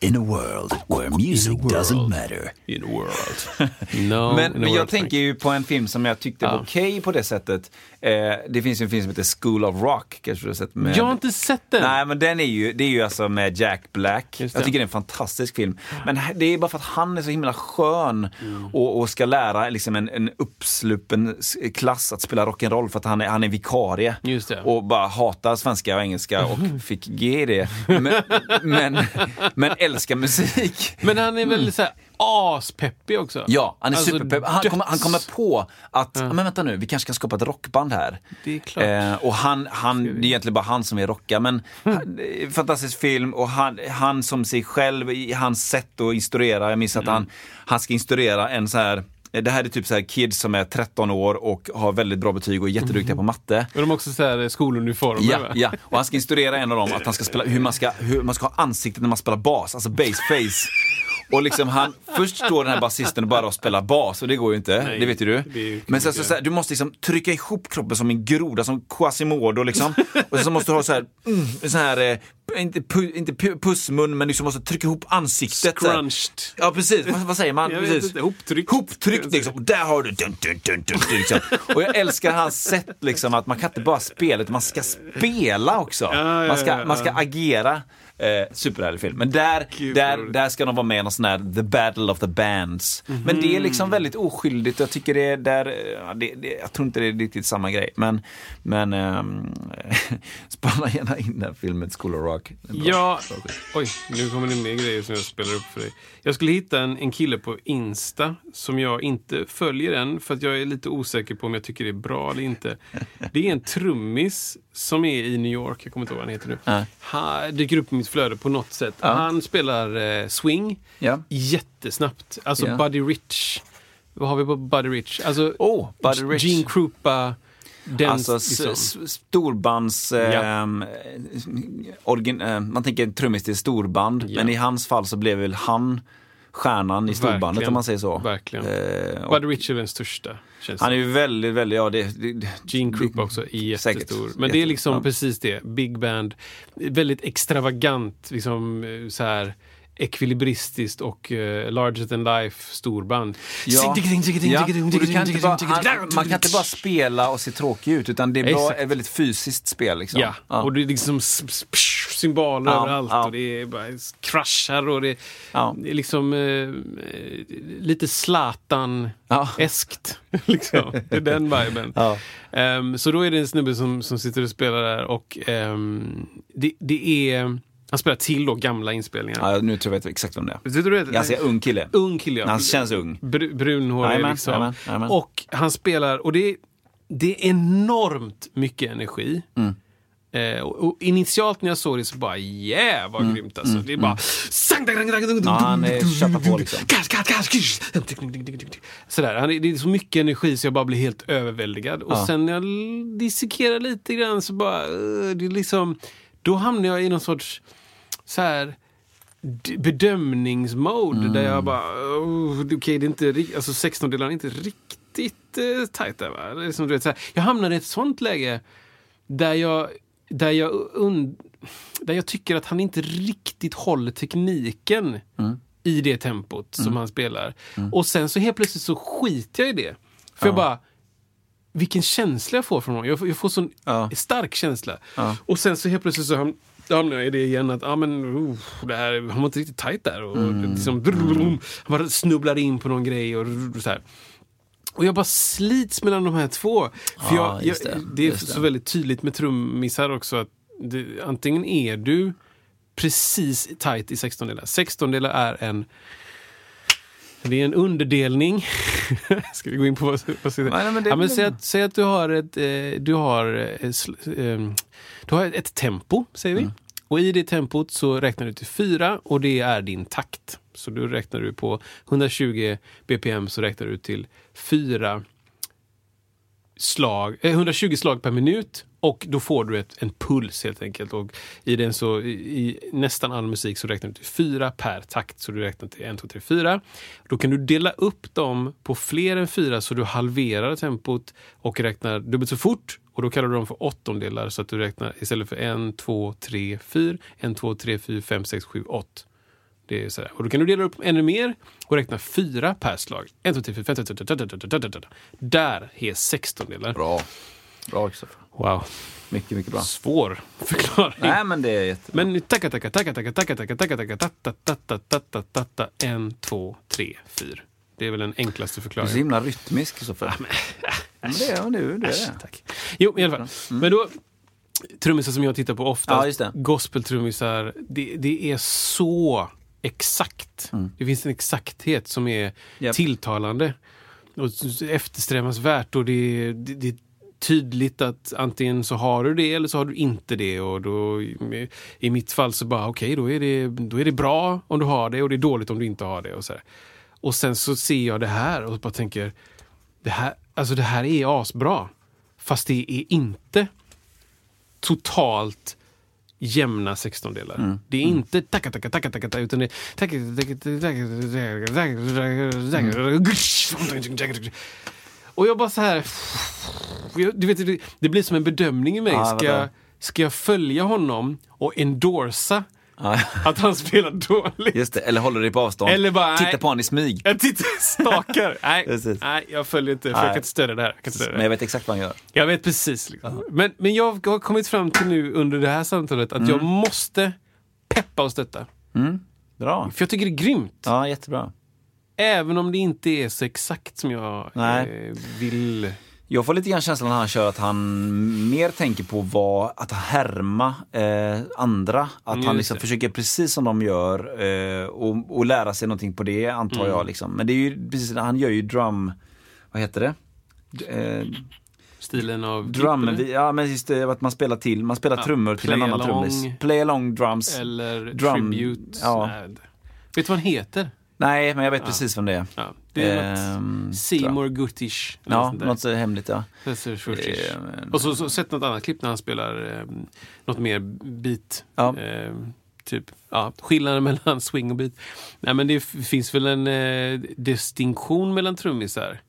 Speaker 2: In a world where music doesn't matter.
Speaker 3: In a world. No,
Speaker 2: Men,
Speaker 3: a
Speaker 2: men jag
Speaker 3: world,
Speaker 2: tänker ju på en film som jag tyckte var
Speaker 3: Ja.
Speaker 2: okej på det sättet. Eh, det finns ju en film som heter School of Rock, kanske du har sett? Med...
Speaker 3: Jag har inte sett den.
Speaker 2: Nej, men den är ju, det är ju alltså med Jack Black. Jag tycker det är en fantastisk film. Men det är bara för att han är så himla skön
Speaker 3: Mm.
Speaker 2: och, och ska lära liksom en, en uppsluppen klass att spela rock'n'roll för att han är, han är vikarie.
Speaker 3: Just det.
Speaker 2: Och bara hatar svenska och engelska och fick G i det. Men, men, men älskar musik.
Speaker 3: Men han är väl så här aspeppig också?
Speaker 2: Ja, han är
Speaker 3: Alltså,
Speaker 2: superpepp. Han, kommer, han kommer på att, men vänta nu, vi kanske kan skapa ett rockband här.
Speaker 3: Det är klart.
Speaker 2: Eh, och han, han, det är egentligen bara han som är rocka, men en fantastisk film och han, han som sig själv, i hans sätt att instruera, jag minns att
Speaker 3: Mm.
Speaker 2: han, han ska instruera en så här det här är typ så här kids som är 13 år och har väldigt bra betyg och är jätteduktiga på matte.
Speaker 3: Och de har också så här skoluniformer.
Speaker 2: Ja, ja, och han ska instruera en av dem att han ska spela, hur man ska, hur man ska ha ansiktet när man spelar bas, alltså bass face. Och liksom han, först står den här basisten och bara spelar bas och det går ju inte,
Speaker 3: Nej,
Speaker 2: det vet ju du.
Speaker 3: ju-
Speaker 2: Men sen så, så här, du måste liksom trycka ihop kroppen som en groda, som Quasimodo liksom. Och så måste du ha så här, mm, så här eh, inte, pu, inte pu, pussmun, men liksom måste trycka ihop ansiktet.
Speaker 3: Scrunched.
Speaker 2: Ja precis, vad, vad säger man?
Speaker 3: Jag
Speaker 2: precis.
Speaker 3: inte, hoptryckt.
Speaker 2: Hoptryckt liksom. Och där har du dun, dun, dun, dun, liksom. Och jag älskar hans sätt liksom att man kan inte bara spela, utan man ska spela också.
Speaker 3: Ja, ja,
Speaker 2: man, ska, man ska agera. Eh, superhärlig film. Men där,
Speaker 3: Gud,
Speaker 2: där, där ska de vara med i någon sån här The Battle of the Bands. Men
Speaker 3: Mhm.
Speaker 2: det är liksom väldigt oskyldigt. Jag tycker det är där, ja, det, det, jag tror inte det är riktigt samma grej. Men, men ähm, spana gärna in den filmen School of Rock.
Speaker 3: Ja, oj, nu kommer det mer grejer som jag spelar upp för dig. Jag skulle hitta en, en kille på Insta som jag inte följer än för att jag är lite osäker på om jag tycker det är bra eller inte. Det är en trummis som är i New York, jag kommer inte ihåg vad han heter nu.
Speaker 2: Nej.
Speaker 3: Han dyker upp i mitt flöde på något sätt. Han spelar eh, swing
Speaker 2: Ja.
Speaker 3: jättesnabbt. Alltså
Speaker 2: Ja.
Speaker 3: Buddy Rich. Vad har vi på Buddy Rich? Alltså,
Speaker 2: Oh, Buddy Rich.
Speaker 3: Gene Krupa. Den,
Speaker 2: Alltså
Speaker 3: liksom.
Speaker 2: storbands...
Speaker 3: Ja.
Speaker 2: origin, eh, man tänker trummis till storband,
Speaker 3: Ja.
Speaker 2: men i hans fall så blev väl han stjärnan i storbandet
Speaker 3: Verkligen.
Speaker 2: om man säger så.
Speaker 3: Verkligen.
Speaker 2: Eh,
Speaker 3: Buddy Rich är den största.
Speaker 2: Han är ju väldigt, väldigt, ja det... det
Speaker 3: Gene Krupa också är
Speaker 2: Säkert.
Speaker 3: jättestor. Men det är liksom
Speaker 2: ja.
Speaker 3: precis det. Big band. Väldigt extravagant, liksom eh, så här ekvilibristiskt och uh, larger than life storband.
Speaker 2: Ja. Ja, man kan inte bara spela och se tråkig ut, utan det är bra, ett väldigt fysiskt spel. Liksom.
Speaker 3: Ja, och det är liksom symboler
Speaker 2: Ja,
Speaker 3: överallt
Speaker 2: ja.
Speaker 3: och det är bara kraschar och det,
Speaker 2: Ja.
Speaker 3: det är liksom eh, eh, lite Zlatan-eskt. liksom. Det är den viben.
Speaker 2: Ja.
Speaker 3: Ehm, så då är det en snubbe som, som sitter och spelar där och ehm, det, det är, han spelar till då gamla inspelningar.
Speaker 2: Ja, nu tror jag vet exakt vem det är.
Speaker 3: Vet du det?
Speaker 2: Ganska ung kille.
Speaker 3: Ung kille, ja.
Speaker 2: Han känns ung.
Speaker 3: Br- brunhårig
Speaker 2: Jajamän,
Speaker 3: liksom.
Speaker 2: jajamän, jajamän.
Speaker 3: Och han spelar, och det är, det är enormt mycket energi.
Speaker 2: Mm.
Speaker 3: Eh, och, och initialt när jag såg det så bara, yeah vad grymt alltså. Det är bara...
Speaker 2: Mm, Ja, han köttar på liksom.
Speaker 3: Sådär, han det är så mycket energi så jag bara blir helt överväldigad. Och sen när jag dissekerar lite grann så bara, eh, det är liksom, då hamnar jag i någon sorts så här bedömningsmode där jag bara, oh, okej det är inte alltså 16 delar är inte riktigt eh, tajt där va? Det är som, du vet, så här, jag hamnar i ett sånt läge där jag, där jag, und, där jag tycker att han inte riktigt håller tekniken i det tempot som han spelar. Och sen så helt plötsligt så skiter jag i det. För jag bara, vilken känsla jag får från honom. Jag får, jag får sån
Speaker 2: Ja.
Speaker 3: stark känsla. Och sen så helt plötsligt så ham- hamnar jag i det igen att ah, men, uh, det här, han var inte riktigt tajt där. Och liksom, han bara snubblar in på någon grej och, och så här. Och jag bara slits mellan de här två. För
Speaker 2: Ja,
Speaker 3: jag,
Speaker 2: just
Speaker 3: jag,
Speaker 2: det.
Speaker 3: det är
Speaker 2: Just det.
Speaker 3: så väldigt tydligt med trummisar också. att det, Antingen är du precis tight i 16 delar. 16 delar är en det är en underdelning. Ska vi gå in på vad, vad säga?
Speaker 2: Nej, men det-
Speaker 3: ja, men säg, att, säg att du har ett, eh, du har, eh, sl- eh, du har ett tempo, säger vi.
Speaker 2: Mm.
Speaker 3: Och i det tempot så räknar du till fyra och det är din takt. Så du räknar du på 120 bpm så räknar du till fyra slag, eh, 120 slag per minut och då får du ett, en puls helt enkelt. Och i, den så, i, I nästan all musik så räknar du till fyra per takt. Så du räknar till 1, 2, 3, 4. Då kan du dela upp dem på fler än fyra så du halverar tempot och räknar dubbelt så fort. Och då kallar du dem för åttondelar så att du räknar istället för 1, 2, 3, 4, 1, 2, 3, 4, 5, 6, 7, 8. Det är sådär. Och då kan du dela upp ännu mer och räkna fyra per slag. 1, 2, 3, 4, 5, 6, 7, 8, Där är 16 delar.
Speaker 2: Bra. Bra Kristoffer.
Speaker 3: Wow.
Speaker 2: Mycket, mycket bra.
Speaker 3: Svår förklaring.
Speaker 2: Nej, men det är jättebra.
Speaker 3: Men tacka, tacka, tacka, tacka, tacka, tacka, tacka, tacka, tatta, tatta, tatta, tatta, en, två, tre, fyra. Det är väl den enklaste
Speaker 2: Du är så
Speaker 3: förklaringen.
Speaker 2: himla rytmisk Kristoffer. Ja, men det är du. Det är det.
Speaker 3: Tack. Jo, i alla fall. Men då, trummisar som jag tittar på ofta,
Speaker 2: Ja,
Speaker 3: gospeltrummisar, det, det är så exakt. Det finns en exakthet som är
Speaker 2: Japp.
Speaker 3: tilltalande och eftersträvansvärt och det, det, det är tydligt att antingen så har du det eller så har du inte det och då i mitt fall så bara okej då, är det, då är det bra om du har det och det är dåligt om du inte har det och så här. Och sen så ser jag det här och bara tänker det här, alltså det här är asbra. Fast det är inte totalt jämna sextondelar.
Speaker 2: Mm.
Speaker 3: Det är inte tacka, tacka, tacka, tacka, tacka, utan det är Och jag bara så här... Du vet, det- blir som en bedömning i mig. Ska, ska jag följa honom och endorsa att han spelar dåligt?
Speaker 2: just det. Eller håller dig på avstånd.
Speaker 3: Eller bara,
Speaker 2: Titta på honom i smyg.
Speaker 3: Jag tittar, stakar. Nej, nej, jag följer inte, för jag kan inte stödja det här. Jag, det
Speaker 2: Men jag vet exakt vad han gör.
Speaker 3: jag vet precis. Liksom. Men, men jag har kommit fram till nu under det här samtalet att
Speaker 2: Mm.
Speaker 3: jag måste peppa och stötta.
Speaker 2: Bra.
Speaker 3: För jag tycker det är grymt.
Speaker 2: Ja, jättebra.
Speaker 3: Även om det inte är så exakt som jag eh, vill.
Speaker 2: Jag får lite grann känslan när han kör att han mer tänker på vad, att härma eh, andra. Att
Speaker 3: Mm,
Speaker 2: han liksom försöker precis som de gör eh, och, och lära sig någonting på det antar
Speaker 3: Mm.
Speaker 2: jag. Liksom. Men det är ju precis, han gör ju drum, vad heter det? Eh,
Speaker 3: Stilen av
Speaker 2: drum,
Speaker 3: eller?
Speaker 2: ja men just det, att man spelar till, man spelar
Speaker 3: Ja,
Speaker 2: trummor till en annan trummis. Play along drums.
Speaker 3: Eller
Speaker 2: Drum-
Speaker 3: tribute.
Speaker 2: ja.
Speaker 3: Vet du vad han heter?
Speaker 2: Nej, men jag vet precis vem det är.
Speaker 3: Ja, det är
Speaker 2: Ehm,
Speaker 3: något Seymour Guttish.
Speaker 2: Ja, något så hemligt ja. Ehm,
Speaker 3: Och så, så sett något annat klipp när han spelar eh, något mer beat.
Speaker 2: Ja.
Speaker 3: Eh, typ, ja, skillnaden mellan swing och beat. Nej, men det finns väl en eh, distinktion mellan trummisar.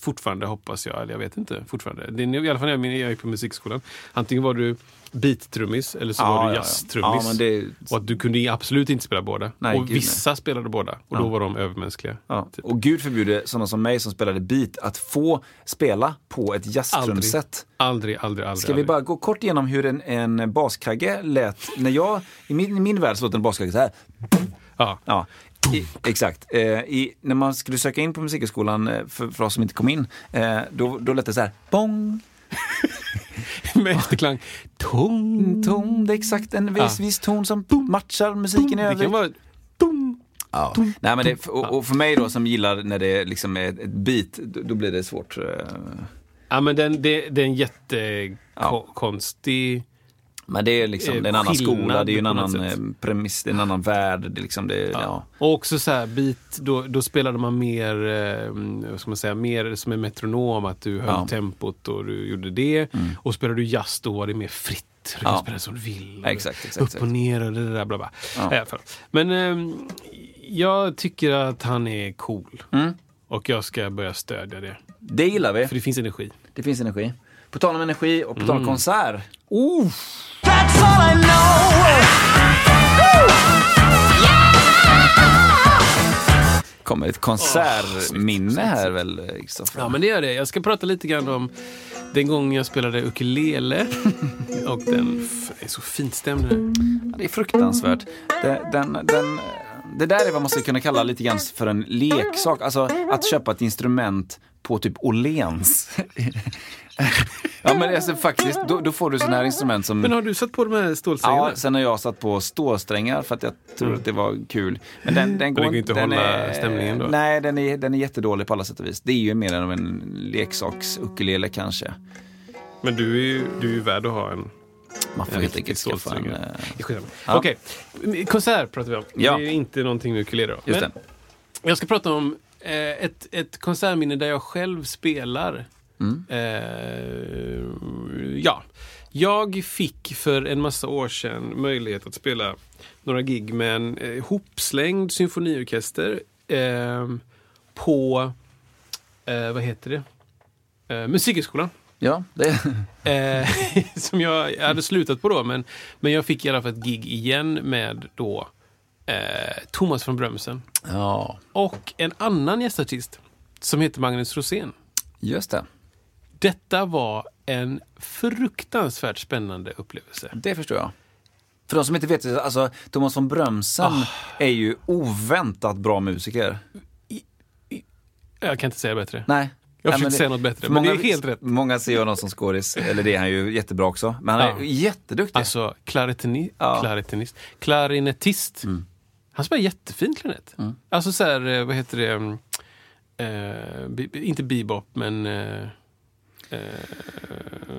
Speaker 3: Fortfarande hoppas jag, eller jag vet inte. Fortfarande. Det är i alla fall när jag gick på musikskolan. Antingen var du beat-trummis eller så
Speaker 2: Ja,
Speaker 3: var
Speaker 2: ja,
Speaker 3: du
Speaker 2: ja.
Speaker 3: jazz-trummis.
Speaker 2: Ja, det-
Speaker 3: Och att du kunde absolut inte spela båda.
Speaker 2: Nej,
Speaker 3: och vissa spelade båda. Och då var de övermänskliga.
Speaker 2: Ja.
Speaker 3: Typ.
Speaker 2: Och gud förbjude sådana som mig som spelade beat att få spela på ett jazztrumset.
Speaker 3: Aldrig, aldrig, aldrig.
Speaker 2: Ska vi
Speaker 3: aldrig.
Speaker 2: bara gå kort igenom hur en, en baskagge lät när jag, i min, i min värld så låter en baskagge så här.
Speaker 3: Ja.
Speaker 2: Ja, i, exakt. Eh, i, när man skulle söka in på Musikhögskolan, eh, för, för oss som inte kom in, eh, då, då lät det så här, bong,
Speaker 3: Med efterklang. Tung.
Speaker 2: ton, det är exakt en viss, viss ton som matchar musiken i
Speaker 3: Det
Speaker 2: övrigt. Ja. Nej, men det, och, och för mig då som gillar när det liksom är ett beat, då, blir det svårt. eh,
Speaker 3: Ja, men den, det, det är en
Speaker 2: Ja. Men det är liksom det är en annan skola, det är en annan eh, premiss, det är en annan värld. Det är liksom det, ja.
Speaker 3: Ja. Och också så här, beat, då, då spelade man mer, eh, vad ska man säga, mer som en metronom, att du höll
Speaker 2: Ja. Mm.
Speaker 3: tempot och du gjorde det. Och spelade du jazz då var det mer fritt. Du
Speaker 2: Ja.
Speaker 3: kan spela som du vill.
Speaker 2: Ja, exakt, exakt,
Speaker 3: Upp och ner och det där bla bla.
Speaker 2: Ja.
Speaker 3: Fall. Men eh, jag tycker att han är cool.
Speaker 2: Mm.
Speaker 3: Och jag ska börja stödja det.
Speaker 2: Det gillar vi.
Speaker 3: För det finns energi.
Speaker 2: Det finns energi. På tal om energi och på tal om
Speaker 3: Mm.
Speaker 2: konsert. kommer ett konsertminne här väl, Kristoffer?
Speaker 3: Ja, men det gör det. Jag ska prata lite grann om den gången jag spelade ukulele. och den är så fint stämd nu.
Speaker 2: Det är fruktansvärt. Det, den, den, det där är vad man skulle kunna kalla lite grann för en leksak. Alltså att köpa ett instrument på typ Åhléns. ja men alltså, faktiskt, då, då får du sådana här instrument som...
Speaker 3: Men har du satt på de här stålsträngarna?
Speaker 2: Ja, sen har jag satt på ståsträngar för att jag tror att det var kul. Men den, den går
Speaker 3: det inte att hålla
Speaker 2: är-
Speaker 3: stämningen då?
Speaker 2: Nej, den är, den är jättedålig på alla sätt och vis. Det är ju mer än en leksaks-ukulele kanske.
Speaker 3: Men du är ju du är ju värd att ha en...
Speaker 2: Man får helt enkelt skaffa en... eh. Ja.
Speaker 3: Okej, konsert pratar vi om.
Speaker 2: Ja.
Speaker 3: Det är inte någonting med ukulele då.
Speaker 2: Just
Speaker 3: Men
Speaker 2: det.
Speaker 3: Jag ska prata om eh, ett, ett konsertminne där jag själv spelar.
Speaker 2: Mm.
Speaker 3: Eh, ja. Jag fick för en massa år sedan möjlighet att spela några gig med en eh, hopslängd symfoniorkester eh, på, eh, vad heter det, eh, Musikhögskolan.
Speaker 2: Ja, det...
Speaker 3: Eh, som jag, hade slutat på då, men, men jag fick i alla fall ett gig igen med då eh, Thomas från Brömsen
Speaker 2: Ja,
Speaker 3: och en annan gästartist som heter Magnus Rosén.
Speaker 2: just det.
Speaker 3: Detta var en fruktansvärt spännande upplevelse.
Speaker 2: Det förstår jag. För de som inte vet, alltså Thomas von Brömsen
Speaker 3: Ah.
Speaker 2: är ju oväntat bra musiker.
Speaker 3: Jag kan inte säga bättre.
Speaker 2: Nej.
Speaker 3: Jag försökte säga något bättre,
Speaker 2: för
Speaker 3: men det är helt rätt.
Speaker 2: Många ser honom som skådis, eller det är han ju jättebra också. Men han är
Speaker 3: Ja.
Speaker 2: jätteduktig.
Speaker 3: Alltså, klaritini,
Speaker 2: Ja. Mm.
Speaker 3: klaritinist, klarinettist. Han spelar jättefint klarinett. Alltså så här, eh, vad heter det, mm, eh, inte bebop, men eh, eh,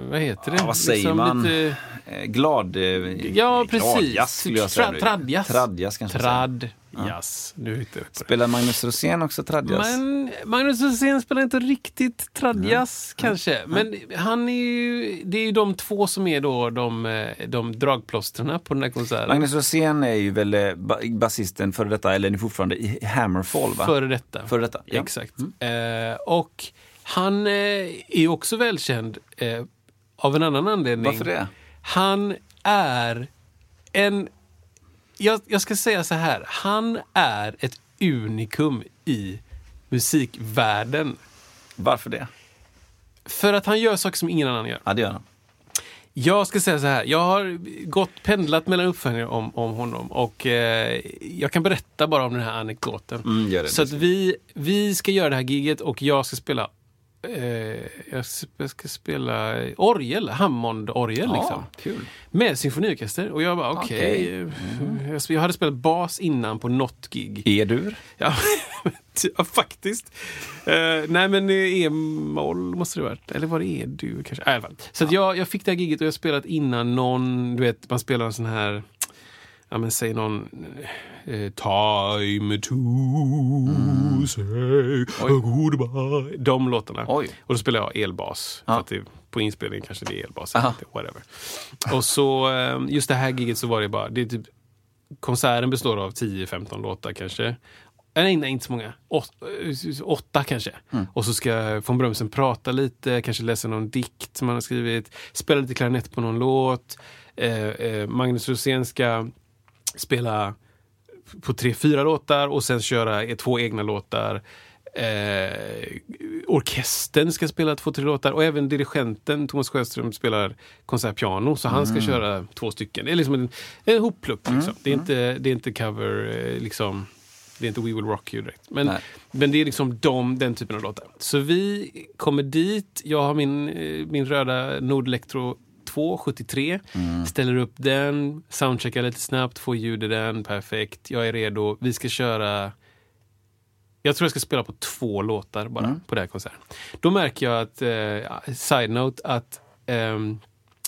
Speaker 3: vad heter det?
Speaker 2: Ja, vad säger
Speaker 3: Liksom
Speaker 2: man?
Speaker 3: Lite,
Speaker 2: Eh, glad... eh,
Speaker 3: ja, precis.
Speaker 2: Gladjazz skulle jag säga.
Speaker 3: Tra- Tradjazz. Trad, Jazz. Nu.
Speaker 2: Spelar Magnus Rosén också tradjazz?
Speaker 3: Men Magnus Rosén spelar inte riktigt tradjazz kanske. Men han är ju, det är ju de två som är då de, eh, de dragplåstren på den här konserten.
Speaker 2: Magnus Rosén är ju väl eh, ba- basisten före detta, eller är ni fortfarande i Hammerfall va?
Speaker 3: Före detta.
Speaker 2: Före detta, ja.
Speaker 3: Exakt. Eh, och han eh, är ju också välkänd eh, av en annan anledning.
Speaker 2: Varför det?
Speaker 3: Han är en... Jag, jag ska säga så här. Han är ett unikum i musikvärlden.
Speaker 2: Varför det?
Speaker 3: För att han gör saker som ingen annan gör.
Speaker 2: Ja, det gör han.
Speaker 3: Jag ska säga så här. Jag har gått pendlat mellan uppföljningar om, om honom och eh, jag kan berätta bara om den här anekdoten.
Speaker 2: Mm,
Speaker 3: så att vi, vi ska göra det här giget och jag ska spela jag ska- jag ska spela orgel, Hammond-orgel. liksom.
Speaker 2: kul.
Speaker 3: Med symfoniorkester. Och jag bara okej.
Speaker 2: Okej.
Speaker 3: Jag, jag hade spelat bas innan på något gig.
Speaker 2: E-dur?
Speaker 3: Ja, ja faktiskt. Eh, nej men eh, E-moll måste det varit. Eller var det E-dur kanske? Fall. Så att jag, jag fick det här giget och jag spelat innan någon, du vet man spelar en sån här Ja men säg någon eh, Time to say goodbye. De låtarna.
Speaker 2: Oj.
Speaker 3: Och då spelar jag elbas.
Speaker 2: Ja.
Speaker 3: För att det, på inspelningen kanske det är elbas. Inte, Whatever. Och så eh, just det här giget så var det bara, det typ konserten består av 10-15 låtar kanske. Eh, Nej, nej, inte så många. Åt, eh, åtta kanske. Och så ska von Brömsen prata lite, kanske läsa någon dikt som han har skrivit, spela lite klarinett på någon låt. Eh, eh, Magnus Rosén ska spela på tre, fyra låtar och sen köra två egna låtar. Eh, orkestern ska spela två, tre låtar och även dirigenten Thomas Sjöström spelar konsertpiano så han ska köra två stycken. Det är liksom en, en hopplupp. Liksom. Det, är inte, det är inte cover, eh, liksom. Det är inte We Will Rock You direkt. Men,
Speaker 2: Nej.
Speaker 3: men det är liksom de, den typen av låtar. Så vi kommer dit, jag har min, eh, min röda Nord Electro 273. Ställer upp den, soundcheckar lite snabbt, får ljud i den, perfekt. Jag är redo. Vi ska köra... Jag tror jag ska spela på två låtar bara på den här konserten. Då märker jag att, eh, side-note, att ehm,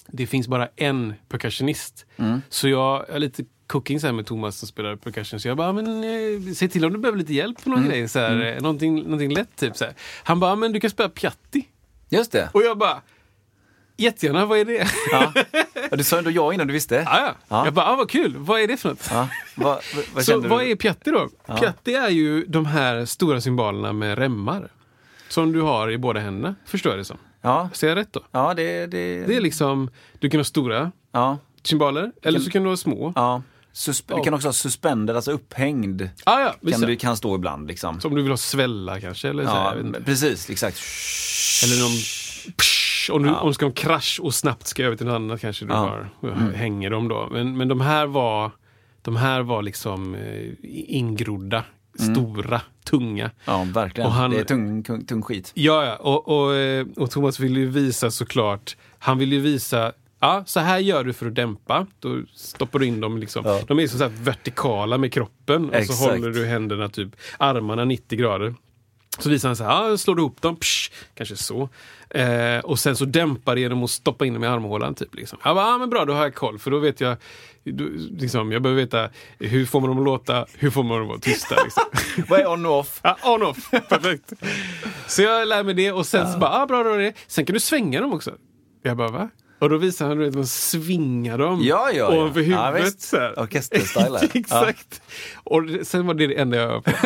Speaker 3: det finns bara en percussionist. Så jag är lite cooking så här med Thomas som spelar percussion. Så jag bara, men eh, säg till om du behöver lite hjälp på någon grej. Så här, eh, någonting, någonting lätt typ. Så här. Han bara, men du kan spela Piatti.
Speaker 2: Just det.
Speaker 3: Och jag bara, jättegärna, vad är det?
Speaker 2: Ja. Ja, du sa ändå ja innan du visste.
Speaker 3: Ja, ja.
Speaker 2: Ja.
Speaker 3: Jag bara, ah, vad kul, vad är det för något?
Speaker 2: Ja. Vad, vad, vad
Speaker 3: Så
Speaker 2: kände
Speaker 3: vad
Speaker 2: du?
Speaker 3: är Piatti då? Piatti är ju de här stora symbolerna med remmar. Som du har i båda händerna, förstår jag det som.
Speaker 2: Ja,
Speaker 3: Ser jag rätt då?
Speaker 2: ja det... det,
Speaker 3: Det är liksom, du kan ha stora
Speaker 2: ja,
Speaker 3: cymbaler, eller så kan du ha små.
Speaker 2: ja. Susp- Du kan också ha suspender, alltså upphängd.
Speaker 3: Ah, ja,
Speaker 2: Kan,
Speaker 3: ja.
Speaker 2: du, kan stå ibland liksom.
Speaker 3: Så om du vill ha svälla kanske, eller så
Speaker 2: Ja, precis, exakt.
Speaker 3: Eller någon... Psh, om, du, om du ska ha en krasch och snabbt ska över till något annat kanske du
Speaker 2: Ja. Mm.
Speaker 3: har, hänger dem då. Men, men de här var de här var liksom eh, ingrodda, stora, tunga.
Speaker 2: Ja, verkligen.
Speaker 3: Och han-
Speaker 2: Det är tung, tung, tung skit.
Speaker 3: Ja, ja. Och, och, eh, och Thomas vill ju visa såklart, han vill ju visa Ja, så här gör du för att dämpa. Då stoppar du in dem liksom.
Speaker 2: Ja.
Speaker 3: De är så här vertikala med kroppen. Och
Speaker 2: Exakt.
Speaker 3: så håller du händerna, typ armarna 90 grader. Så visar han så här, ja, slår du ihop dem, psh, kanske så. Eh, och sen så dämpar det genom att stoppa in dem i armhålan. Typ, liksom. Jag bara, ah, men bra, då har jag koll. För då vet jag, då, liksom, jag behöver veta hur får man dem att låta, hur får man dem att vara tysta. Liksom.
Speaker 2: Vad är on och off?
Speaker 3: Ja, on off. Perfekt. Så jag lär mig det och sen så bara, ah, bra, bra det. Sen kan du svänga dem också. Jag bara, va? Och då visar han att man svingar dem
Speaker 2: Ja, ja, ja.
Speaker 3: ovanför
Speaker 2: Ja,
Speaker 3: huvudet. här.
Speaker 2: Orkesterstyle.
Speaker 3: Exakt. Och det- sen var det det enda jag på.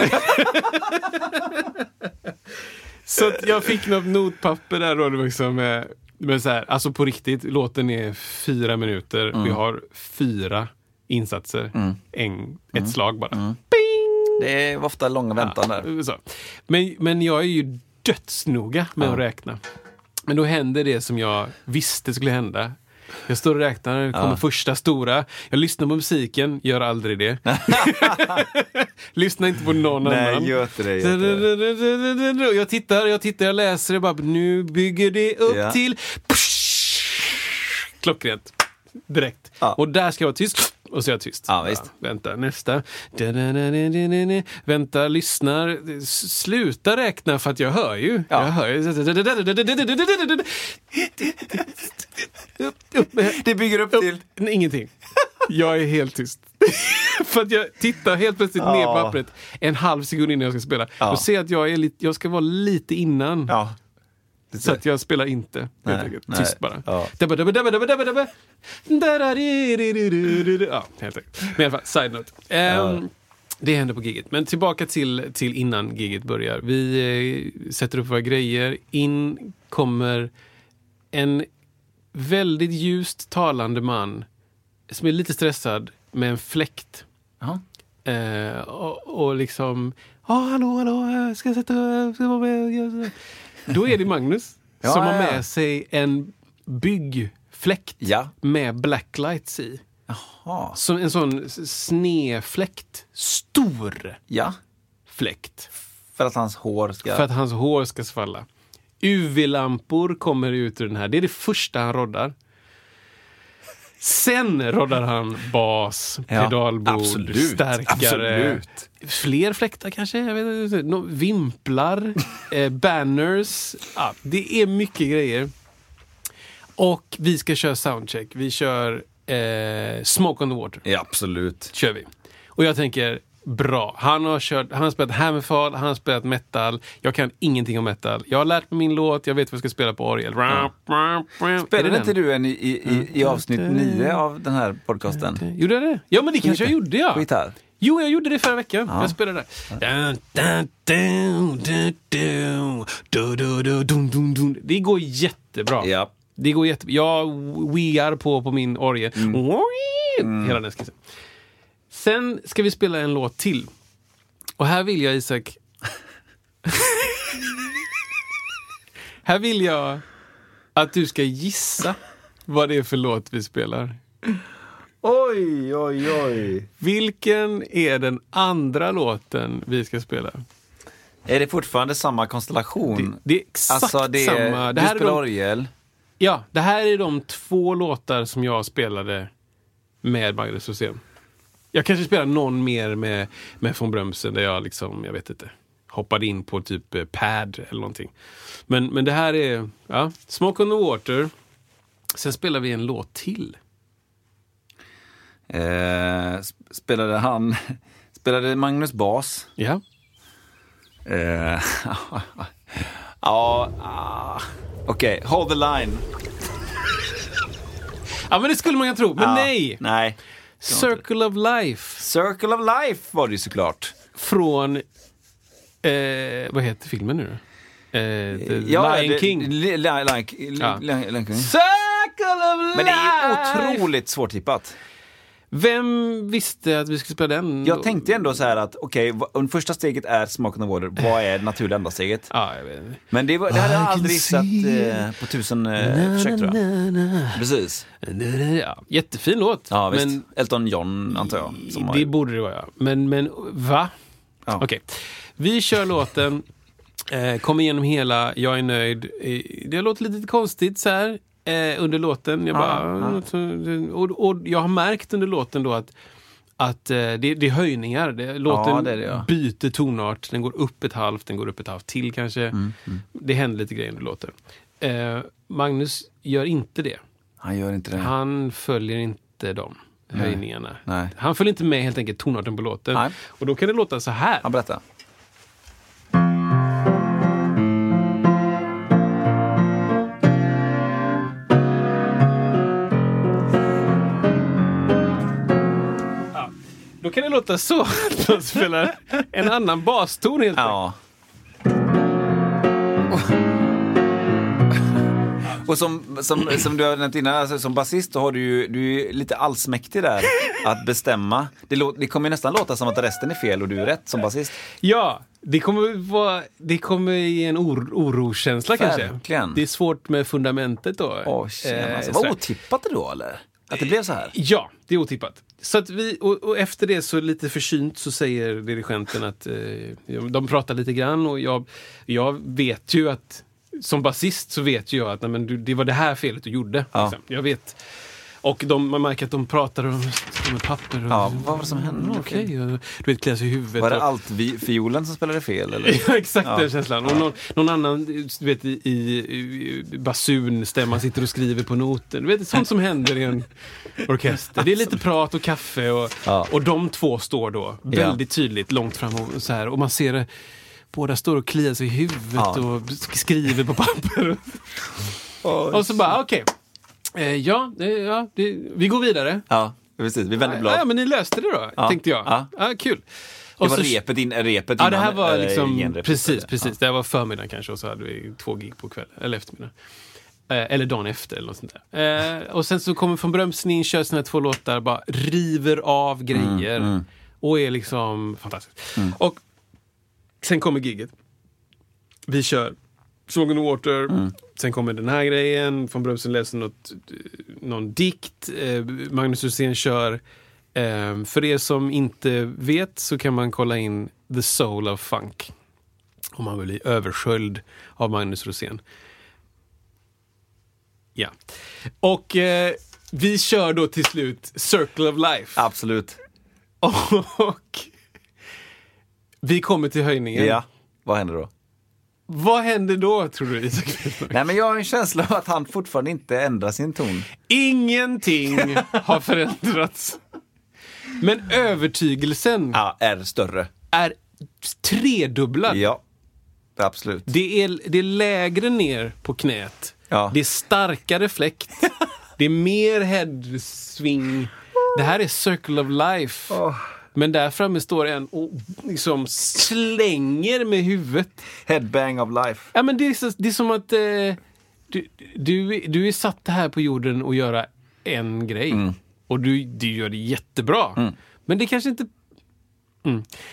Speaker 3: så jag fick något notpapper där då. Liksom, eh, men så här, alltså på riktigt, låten är fyra minuter.
Speaker 2: Mm.
Speaker 3: Vi har fyra insatser. En, ett
Speaker 2: Mm.
Speaker 3: slag bara.
Speaker 2: Det är ofta långa väntan där.
Speaker 3: Så. Men, men jag är ju dödsnoga med
Speaker 2: Ja.
Speaker 3: att räkna. Men då händer det som jag visste skulle hända. Jag står och räknar, kommer första stora. Jag lyssnar på musiken, gör aldrig det. lyssnar inte på någon
Speaker 2: Nej,
Speaker 3: annan.
Speaker 2: gör inte det, gör inte
Speaker 3: Jag tittar, jag tittar, jag läser, jag bara, nu bygger det upp
Speaker 2: Ja.
Speaker 3: till... Klockrent. Direkt.
Speaker 2: Ja.
Speaker 3: Och där ska jag vara tyst. Och så är jag tyst.
Speaker 2: Ja, visst.
Speaker 3: vänta, nästa. Da-da-da-da-da-da. Vänta, lyssnar. Sluta räkna för att jag hör ju.
Speaker 2: Ja.
Speaker 3: Jag hör ju.
Speaker 2: Det bygger upp till...
Speaker 3: Ingenting. Jag är helt tyst. För att jag tittar helt plötsligt ner på
Speaker 2: Ja.
Speaker 3: pappret en halv sekund innan jag ska spela.
Speaker 2: Ja.
Speaker 3: Då ser jag att jag, är lite, jag ska vara lite innan.
Speaker 2: Ja.
Speaker 3: Så att jag spelar inte.
Speaker 2: Nej,
Speaker 3: helt enkelt.
Speaker 2: nej.
Speaker 3: Tyst bara.
Speaker 2: Ja.
Speaker 3: Helt enkelt. Men i alla fall, side note. Ehm, Det händer på giget. Men tillbaka till, till innan giget börjar. Vi eh, sätter upp våra grejer. In kommer en väldigt ljust talande man som är lite stressad med en fläkt. Eh, och, och liksom, ja hallå, hallå, jag ska sätta, jag ska vara med. Då är det Magnus
Speaker 2: Ja,
Speaker 3: som har
Speaker 2: ja, ja.
Speaker 3: med sig en byggfläkt med blacklights i.
Speaker 2: Ja.
Speaker 3: Som en sån snefläkt. Stor
Speaker 2: ja.
Speaker 3: fläkt.
Speaker 2: För att hans hår ska...
Speaker 3: För att hans hår ska svalla. UV-lampor kommer ut ur den här. Det är det första han roddar. Sen roddar han bas,
Speaker 2: Ja,
Speaker 3: pedalbord,
Speaker 2: absolut,
Speaker 3: stärkare.
Speaker 2: absolut.
Speaker 3: Fler fläktar kanske? Jag vet inte. Nå- Vimplar, eh, banners. Ja, det är mycket grejer. Och vi ska köra soundcheck. Vi kör eh, Smoke on the Water.
Speaker 2: Ja, absolut.
Speaker 3: kör vi. Och jag tänker, bra. Han har, kört, han har spelat Hammerfall, han har spelat metal. Jag kan ingenting om metal. Jag har lärt mig min låt, jag vet vad jag ska spela på orgel. Mm.
Speaker 2: Spelade inte du en i, i, i mm. avsnitt mm. nio av den här podcasten? Mm.
Speaker 3: Gjorde jag det? Ja, men det kanske jag gjorde, ja.
Speaker 2: På gitarr?
Speaker 3: Jo, jag gjorde det förra veckan. Ja. Jag spelade det. Det går jättebra.
Speaker 2: Ja.
Speaker 3: Det går jättebra. Jag wear på på min orgel. Mm. Hela den skissen. Sen ska vi spela en låt till. Och här vill jag, Isak... här vill jag att du ska gissa vad det är för låt vi spelar.
Speaker 2: Oj, oj, oj.
Speaker 3: Vilken är den andra låten vi ska spela?
Speaker 2: Är det fortfarande samma konstellation?
Speaker 3: Det, det är exakt
Speaker 2: alltså, det är,
Speaker 3: samma. Det
Speaker 2: du
Speaker 3: här, är
Speaker 2: spelar
Speaker 3: de,
Speaker 2: orgel.
Speaker 3: ja, det här är de två låtar som jag spelade med Magnus Rosén. Jag kanske spelar någon mer med, med von Brömsen där jag liksom, jag vet inte, hoppade in på typ eh, pad eller någonting. Men, men det här är, ja, Smoke on the Water. Sen spelar vi en låt till.
Speaker 2: Eh, sp- spelade han... Spelade Magnus bas?
Speaker 3: Ja.
Speaker 2: Eh, ja, ah, okej. Hold the line.
Speaker 3: Ja, men det skulle man ju tro. Men
Speaker 2: Ja,
Speaker 3: nej!
Speaker 2: Nej.
Speaker 3: Circle of Life
Speaker 2: Circle of Life var det ju såklart.
Speaker 3: från, eh, vad heter filmen nu då? Eh,
Speaker 2: Ja,
Speaker 3: Lion
Speaker 2: det-
Speaker 3: King.
Speaker 2: Li- Lion, Lion,
Speaker 3: Ja. Circle of
Speaker 2: Men det är
Speaker 3: Life!
Speaker 2: otroligt svårtippat.
Speaker 3: Vem visste att vi skulle spela den?
Speaker 2: Jag tänkte ändå så här att, okej, okay, första steget är on the Water, vad är det naturliga andra steget?
Speaker 3: Ja, jag vet inte.
Speaker 2: Men det, var, det hade jag aldrig gissat eh, på tusen eh, försök tror jag. Precis.
Speaker 3: Ja, jättefin låt.
Speaker 2: Ja, visst.
Speaker 3: Men
Speaker 2: Elton John, antar jag. Som har-
Speaker 3: det borde det vara. Men, men va?
Speaker 2: Ja.
Speaker 3: Okej. Vi kör låten. Eh, kommer igenom hela, jag är nöjd. Det låter lite konstigt så här eh, under låten. Jag bara, och, och jag har märkt under låten då att att eh, det, det är höjningar. Det, låten
Speaker 2: det är det, ja.
Speaker 3: byter tonart. Den går upp ett halvt, den går upp ett halvt till kanske.
Speaker 2: Mm,
Speaker 3: Det händer lite grejer under låten. Eh, Magnus gör inte det.
Speaker 2: Han gör inte det.
Speaker 3: Han följer inte de höjningarna.
Speaker 2: Nej.
Speaker 3: Han följer inte med helt enkelt tonarten på låten.
Speaker 2: Nej.
Speaker 3: Och då kan det låta så här.
Speaker 2: Han berättar.
Speaker 3: Kan det låta så att man spelar en annan baston helt enkelt.
Speaker 2: Ja. Och som, som, som du har nämnt innan, alltså, som basist så har du ju, du är lite allsmäktig där att bestämma. Det, lå, det kommer ju nästan låta som att resten är fel och du är rätt som basist.
Speaker 3: Ja, det kommer, vara, det kommer ge en or, oroskänsla kanske.
Speaker 2: Verkligen.
Speaker 3: Det är svårt med fundamentet då.
Speaker 2: Åh, tjena, alltså.
Speaker 3: Eh,
Speaker 2: Vad otippat det då eller? Att det blev så här?
Speaker 3: Ja, det är otippat. Så att vi, och, och efter det så lite försynt så säger dirigenten att eh, de pratar lite grann och jag, jag vet ju att som basist så vet ju jag att nej, men du, det var det här felet du gjorde.
Speaker 2: Ja.
Speaker 3: Liksom. Jag vet. Och de, man märker att de pratar om, om papper. Och,
Speaker 2: Ja, vad var det som hände?
Speaker 3: Mm, Okej, och du vet, kliar sig i huvudet.
Speaker 2: Var det
Speaker 3: och-
Speaker 2: allt-fiolen som spelade fel? Eller?
Speaker 3: Ja, exakt
Speaker 2: Ja.
Speaker 3: den känslan. Och någon, någon annan du vet, i, i, i basunstämma sitter och skriver på noten. Du vet, sånt som händer i en orkester. Det är lite prat och kaffe och,
Speaker 2: Ja.
Speaker 3: och de två står då väldigt tydligt långt fram och, så här, och man ser det. Båda står och kliar sig i huvudet
Speaker 2: Ja.
Speaker 3: och skriver på papper. och så bara, okej. Eh, ja, eh, ja det, vi går vidare.
Speaker 2: Ja, precis. Vi vänder
Speaker 3: Ja,
Speaker 2: blad.
Speaker 3: ja, men ni löste det då,
Speaker 2: Ja.
Speaker 3: tänkte jag.
Speaker 2: Ja.
Speaker 3: Ja. kul.
Speaker 2: det
Speaker 3: Och
Speaker 2: var
Speaker 3: så-
Speaker 2: repet, in, repet
Speaker 3: Ja, det här var
Speaker 2: eller
Speaker 3: liksom,
Speaker 2: genrepet,
Speaker 3: precis, precis. Det här var förmiddagen kanske och så hade vi två gig på kväll, eller eftermiddag. Eh, eller dagen efter eller något sånt där. Eh, och sen så kommer von Brömsen in, kör sina två låtar, bara river av grejer. Och är liksom fantastiskt. Och sen kommer giget. Vi kör Song and Water. Sen kommer den här grejen. Von Brömsen läser något, någon dikt. Eh, Magnus Rosén kör. Eh, för er som inte vet så kan man kolla in The Soul of Funk. Om man vill bli översköljd av Magnus Rosén. Ja. Och eh, vi kör då till slut Circle of Life.
Speaker 2: Absolut.
Speaker 3: Och vi kommer till höjningen.
Speaker 2: Ja. Vad händer då?
Speaker 3: Vad händer då, tror du, Isak?
Speaker 2: Nej, men jag har en känsla av att han fortfarande inte ändrar sin ton.
Speaker 3: Ingenting har förändrats. Men övertygelsen
Speaker 2: Ja, är större.
Speaker 3: är tredubblad.
Speaker 2: Ja, absolut.
Speaker 3: Det, är, det är lägre ner på knät.
Speaker 2: Ja.
Speaker 3: Det är starkare fläkt. det är mer headsving. Det här är Circle of Life. Men där framme står en och liksom slänger med huvudet.
Speaker 2: Headbang of life.
Speaker 3: Ja, men det, är så, det är som att eh, du, du, du är satt här på jorden att göra en grej.
Speaker 2: Mm.
Speaker 3: Och du, du gör det jättebra. Men det kanske, inte,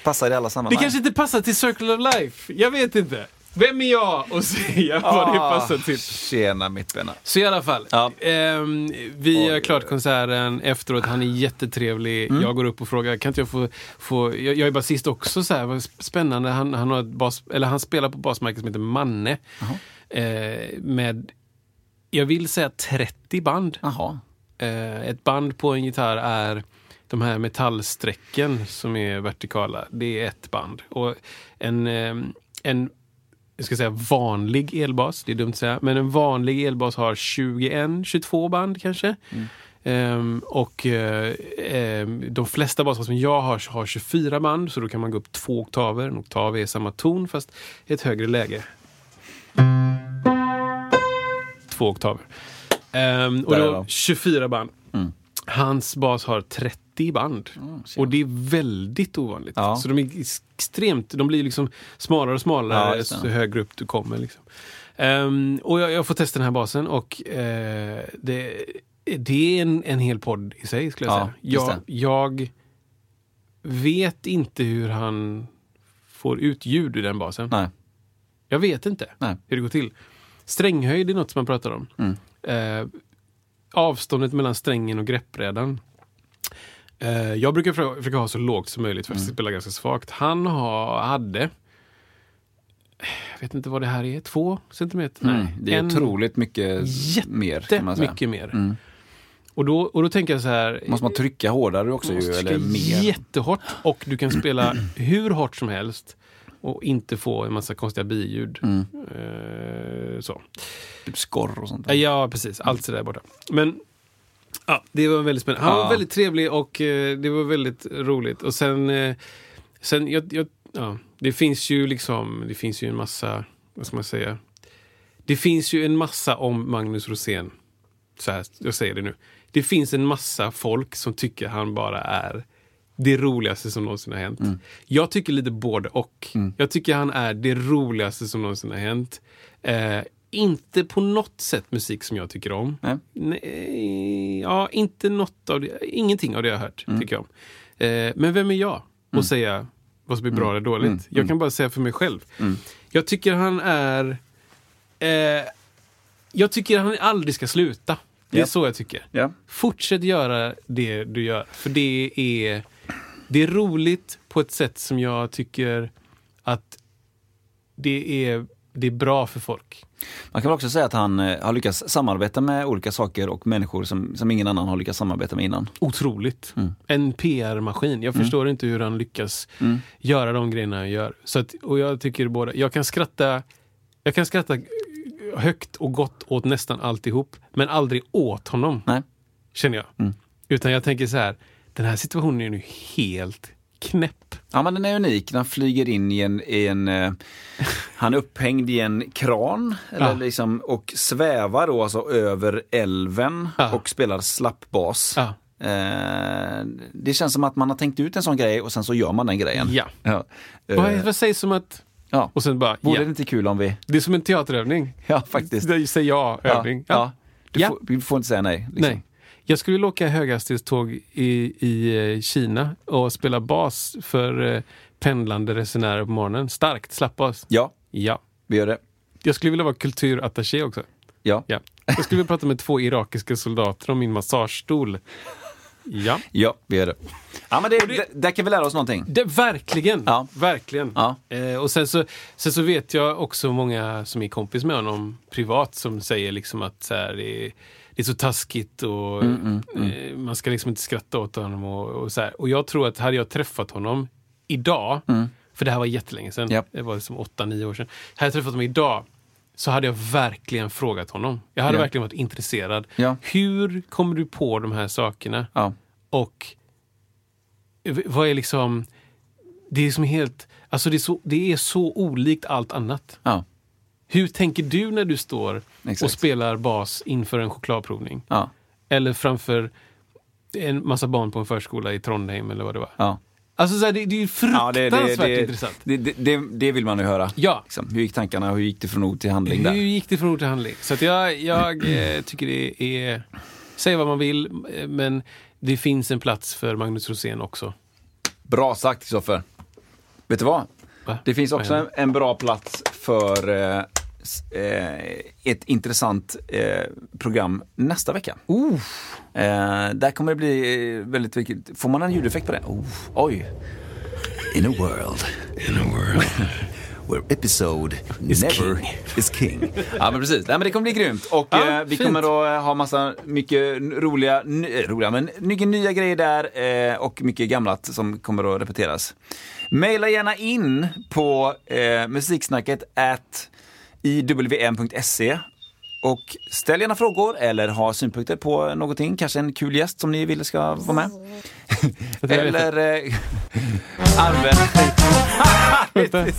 Speaker 2: Passar i alla
Speaker 3: det
Speaker 2: sammanhang.
Speaker 3: kanske inte passar till Circle of Life. Jag vet inte. Vem är jag att säga vad det
Speaker 2: Ah,
Speaker 3: passar till?
Speaker 2: Tjena mittbena.
Speaker 3: Så i alla fall.
Speaker 2: Ja.
Speaker 3: ehm, vi har klart konserten efteråt. Han är jättetrevlig.
Speaker 2: Mm.
Speaker 3: Jag går upp och frågar, kan inte jag få... få jag, jag är basist också, så här, vad spännande. Han, han, har ett bas, eller han spelar på basmärket som heter Manne. Eh, med, jag vill säga 30 band. Eh, ett band på en gitarr är de här metallsträcken som är vertikala. Det är ett band. Och en, eh, en jag ska säga vanlig elbas, det är dumt att säga, men en vanlig elbas har 21, 22 band kanske. Ehm, och eh, ehm, de flesta basar som jag har har 24 band, så då kan man gå upp två oktaver. En oktav är samma ton fast i ett högre läge. Två oktaver. Ehm, och då
Speaker 2: de.
Speaker 3: 24 band. Hans bas har 30 band. och det är väldigt ovanligt.
Speaker 2: Ja.
Speaker 3: Så de är extremt, de blir liksom smalare och
Speaker 2: Ja,
Speaker 3: smalare
Speaker 2: det.
Speaker 3: så högre upp du kommer. Liksom. Ehm, och jag, jag får testa den här basen och eh, det, det är en, en hel podd i sig skulle jag
Speaker 2: Ja,
Speaker 3: säga. Jag, jag vet inte hur han får ut ljud ur den basen.
Speaker 2: Nej.
Speaker 3: Jag vet inte
Speaker 2: Nej.
Speaker 3: hur det går till. Stränghöjd är något som man pratar om.
Speaker 2: Mm.
Speaker 3: Eh, avståndet mellan strängen och greppbrädan. Eh, jag brukar försöka ha så lågt som möjligt för att
Speaker 2: Mm.
Speaker 3: spela ganska svagt. Han ha, hade, jag vet inte vad det här är, två centimeter?
Speaker 2: Mm.
Speaker 3: Nej,
Speaker 2: Det är
Speaker 3: en-
Speaker 2: otroligt mycket mer kan man säga.
Speaker 3: mycket mer.
Speaker 2: Mm.
Speaker 3: Och, då, och då tänker jag så här,
Speaker 2: Måste man trycka hårdare också ju,
Speaker 3: måste
Speaker 2: eller
Speaker 3: trycka
Speaker 2: mer?
Speaker 3: jättehårt och du kan spela hur hårt som helst och inte få en massa konstiga biljud.
Speaker 2: Mm.
Speaker 3: Eh, så.
Speaker 2: Typ skorr och sånt.
Speaker 3: Ja, Ja, precis. Allt sådär borta. Men ja, det var väldigt spännande. Han
Speaker 2: Ja.
Speaker 3: var väldigt trevlig och eh, det var väldigt roligt. Och sen, eh, sen jag, jag, ja, det finns ju liksom, det finns ju en massa, vad ska man säga? Det finns ju en massa om Magnus Rosén. Så här, jag säger det nu. Det finns en massa folk som tycker han bara är det roligaste som någonsin har hänt. Jag tycker lite både och. Jag tycker han är det roligaste som någonsin har hänt. Eh, inte på något sätt musik som jag tycker om.
Speaker 2: Nej.
Speaker 3: Nej, ja, inte något av det. Ingenting av det jag har hört tycker jag om. Eh, men vem är jag att säga vad som är bra eller dåligt? Jag kan bara säga för mig själv. Jag tycker han är... Eh, jag tycker han aldrig ska sluta. Det är
Speaker 2: Ja.
Speaker 3: så jag tycker.
Speaker 2: Ja.
Speaker 3: Fortsätt göra det du gör. För det är, det är roligt på ett sätt som jag tycker att det är det är bra för folk.
Speaker 2: Man kan väl också säga att han eh, har lyckats samarbeta med olika saker och människor som, som ingen annan har lyckats samarbeta med innan.
Speaker 3: Otroligt.
Speaker 2: Mm.
Speaker 3: En PR-maskin. Jag förstår inte hur han lyckas göra de grejerna han gör. Så att, och jag tycker båda, jag kan skratta jag kan skratta högt och gott åt nästan alltihop, men aldrig åt honom.
Speaker 2: Nej.
Speaker 3: Känner jag. Utan jag tänker så här, den här situationen är nu helt knäpp.
Speaker 2: Ja men den är unik, den flyger in i en, i en eh, han är upphängd i en kran eller
Speaker 3: Ja.
Speaker 2: liksom, och svävar då alltså över älven
Speaker 3: Ja.
Speaker 2: och spelar slappbas.
Speaker 3: Ja.
Speaker 2: Eh, det känns som att man har tänkt ut en sån grej och sen så gör man den grejen.
Speaker 3: Ja.
Speaker 2: Ja. Eh,
Speaker 3: vad sägs som att...
Speaker 2: ja.
Speaker 3: Och sen bara,
Speaker 2: Vore det inte kul om vi...
Speaker 3: Det är som en teaterövning.
Speaker 2: Ja faktiskt.
Speaker 3: Säg ja,
Speaker 2: Ja. Du. Får, du får inte säga nej. Liksom.
Speaker 3: Nej. Jag skulle vilja åka höghastighetståg i, i eh, Kina och spela bas för eh, pendlande resenärer på morgonen. Starkt slappbas.
Speaker 2: Ja,
Speaker 3: Ja.
Speaker 2: vi gör det.
Speaker 3: Jag skulle vilja vara kulturattaché också.
Speaker 2: Ja.
Speaker 3: Ja. Jag skulle vilja prata med två irakiska soldater om min massagestol. Ja.
Speaker 2: Ja, vi gör det. Ja, men det, det, där kan vi lära oss någonting.
Speaker 3: Det, verkligen.
Speaker 2: Ja.
Speaker 3: Verkligen.
Speaker 2: Ja.
Speaker 3: Eh, och sen så, sen så vet jag också många som är kompis med honom privat som säger liksom att så här, det, är, det är så taskigt och
Speaker 2: Mm,
Speaker 3: Eh, man ska liksom inte skratta åt honom. Och, och, så här. och jag tror att hade jag träffat honom idag, för det här var jättelänge sedan,
Speaker 2: Mm. Japp.
Speaker 3: det var liksom åtta, nio år sedan. Hade jag träffat honom idag så hade jag verkligen frågat honom. Jag hade
Speaker 2: Ja.
Speaker 3: verkligen varit intresserad.
Speaker 2: Ja.
Speaker 3: Hur kommer du på de här sakerna?
Speaker 2: Ja.
Speaker 3: Och vad är liksom... Det är som helt... Alltså det är, så, det är så olikt allt annat.
Speaker 2: Ja.
Speaker 3: Hur tänker du när du står och
Speaker 2: Exakt.
Speaker 3: spelar bas inför en chokladprovning?
Speaker 2: Ja.
Speaker 3: Eller framför en massa barn på en förskola i Trondheim eller vad det var.
Speaker 2: Ja.
Speaker 3: Alltså så här, det, det är ju
Speaker 2: Ja,
Speaker 3: fruktansvärt
Speaker 2: det, det, det,
Speaker 3: intressant.
Speaker 2: det, vill man ju höra.
Speaker 3: Ja.
Speaker 2: Liksom. Hur gick tankarna? Hur gick det från ord till handling
Speaker 3: Hur
Speaker 2: där?
Speaker 3: gick det från ord till handling? Så jag, jag eh, tycker det är... Säg vad man vill, eh, men det finns en plats för Magnus Rosén också.
Speaker 2: Bra sagt Kristoffer. Vet du vad?
Speaker 3: Va?
Speaker 2: Det finns också en, en bra plats för eh, ett intressant eh, program nästa vecka. Eh, där kommer det bli eh, väldigt viktigt. Får man en ljudeffekt på det? Oh, oj. In a world. In a world. Where episode
Speaker 3: Is
Speaker 2: never
Speaker 3: king.
Speaker 2: is king. Ja men precis, Nej, men det kommer bli grymt. Och
Speaker 3: Ja,
Speaker 2: eh, vi
Speaker 3: fint.
Speaker 2: kommer eh, ha massa mycket roliga, eh, roliga men mycket nya grejer där eh, och mycket gamlat som kommer att repeteras. Maila gärna in på eh, musiksnacket at iwm.se och ställ gärna frågor eller ha synpunkter på någonting, kanske en kul gäst som ni vill ska vara med. eller eh, använd Ute.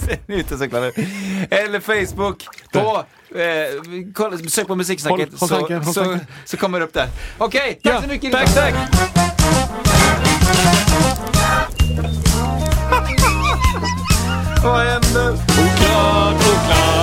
Speaker 2: Eller Facebook. På, eh, kolla, sök på musiksnacket
Speaker 3: Håll- håll
Speaker 2: så,
Speaker 3: tanken,
Speaker 2: så,
Speaker 3: tanken.
Speaker 2: så kommer det upp där. Okej, tack
Speaker 3: Ja,
Speaker 2: så mycket.
Speaker 3: tack, tack.
Speaker 2: Vad händer?
Speaker 3: Oklart, oklart.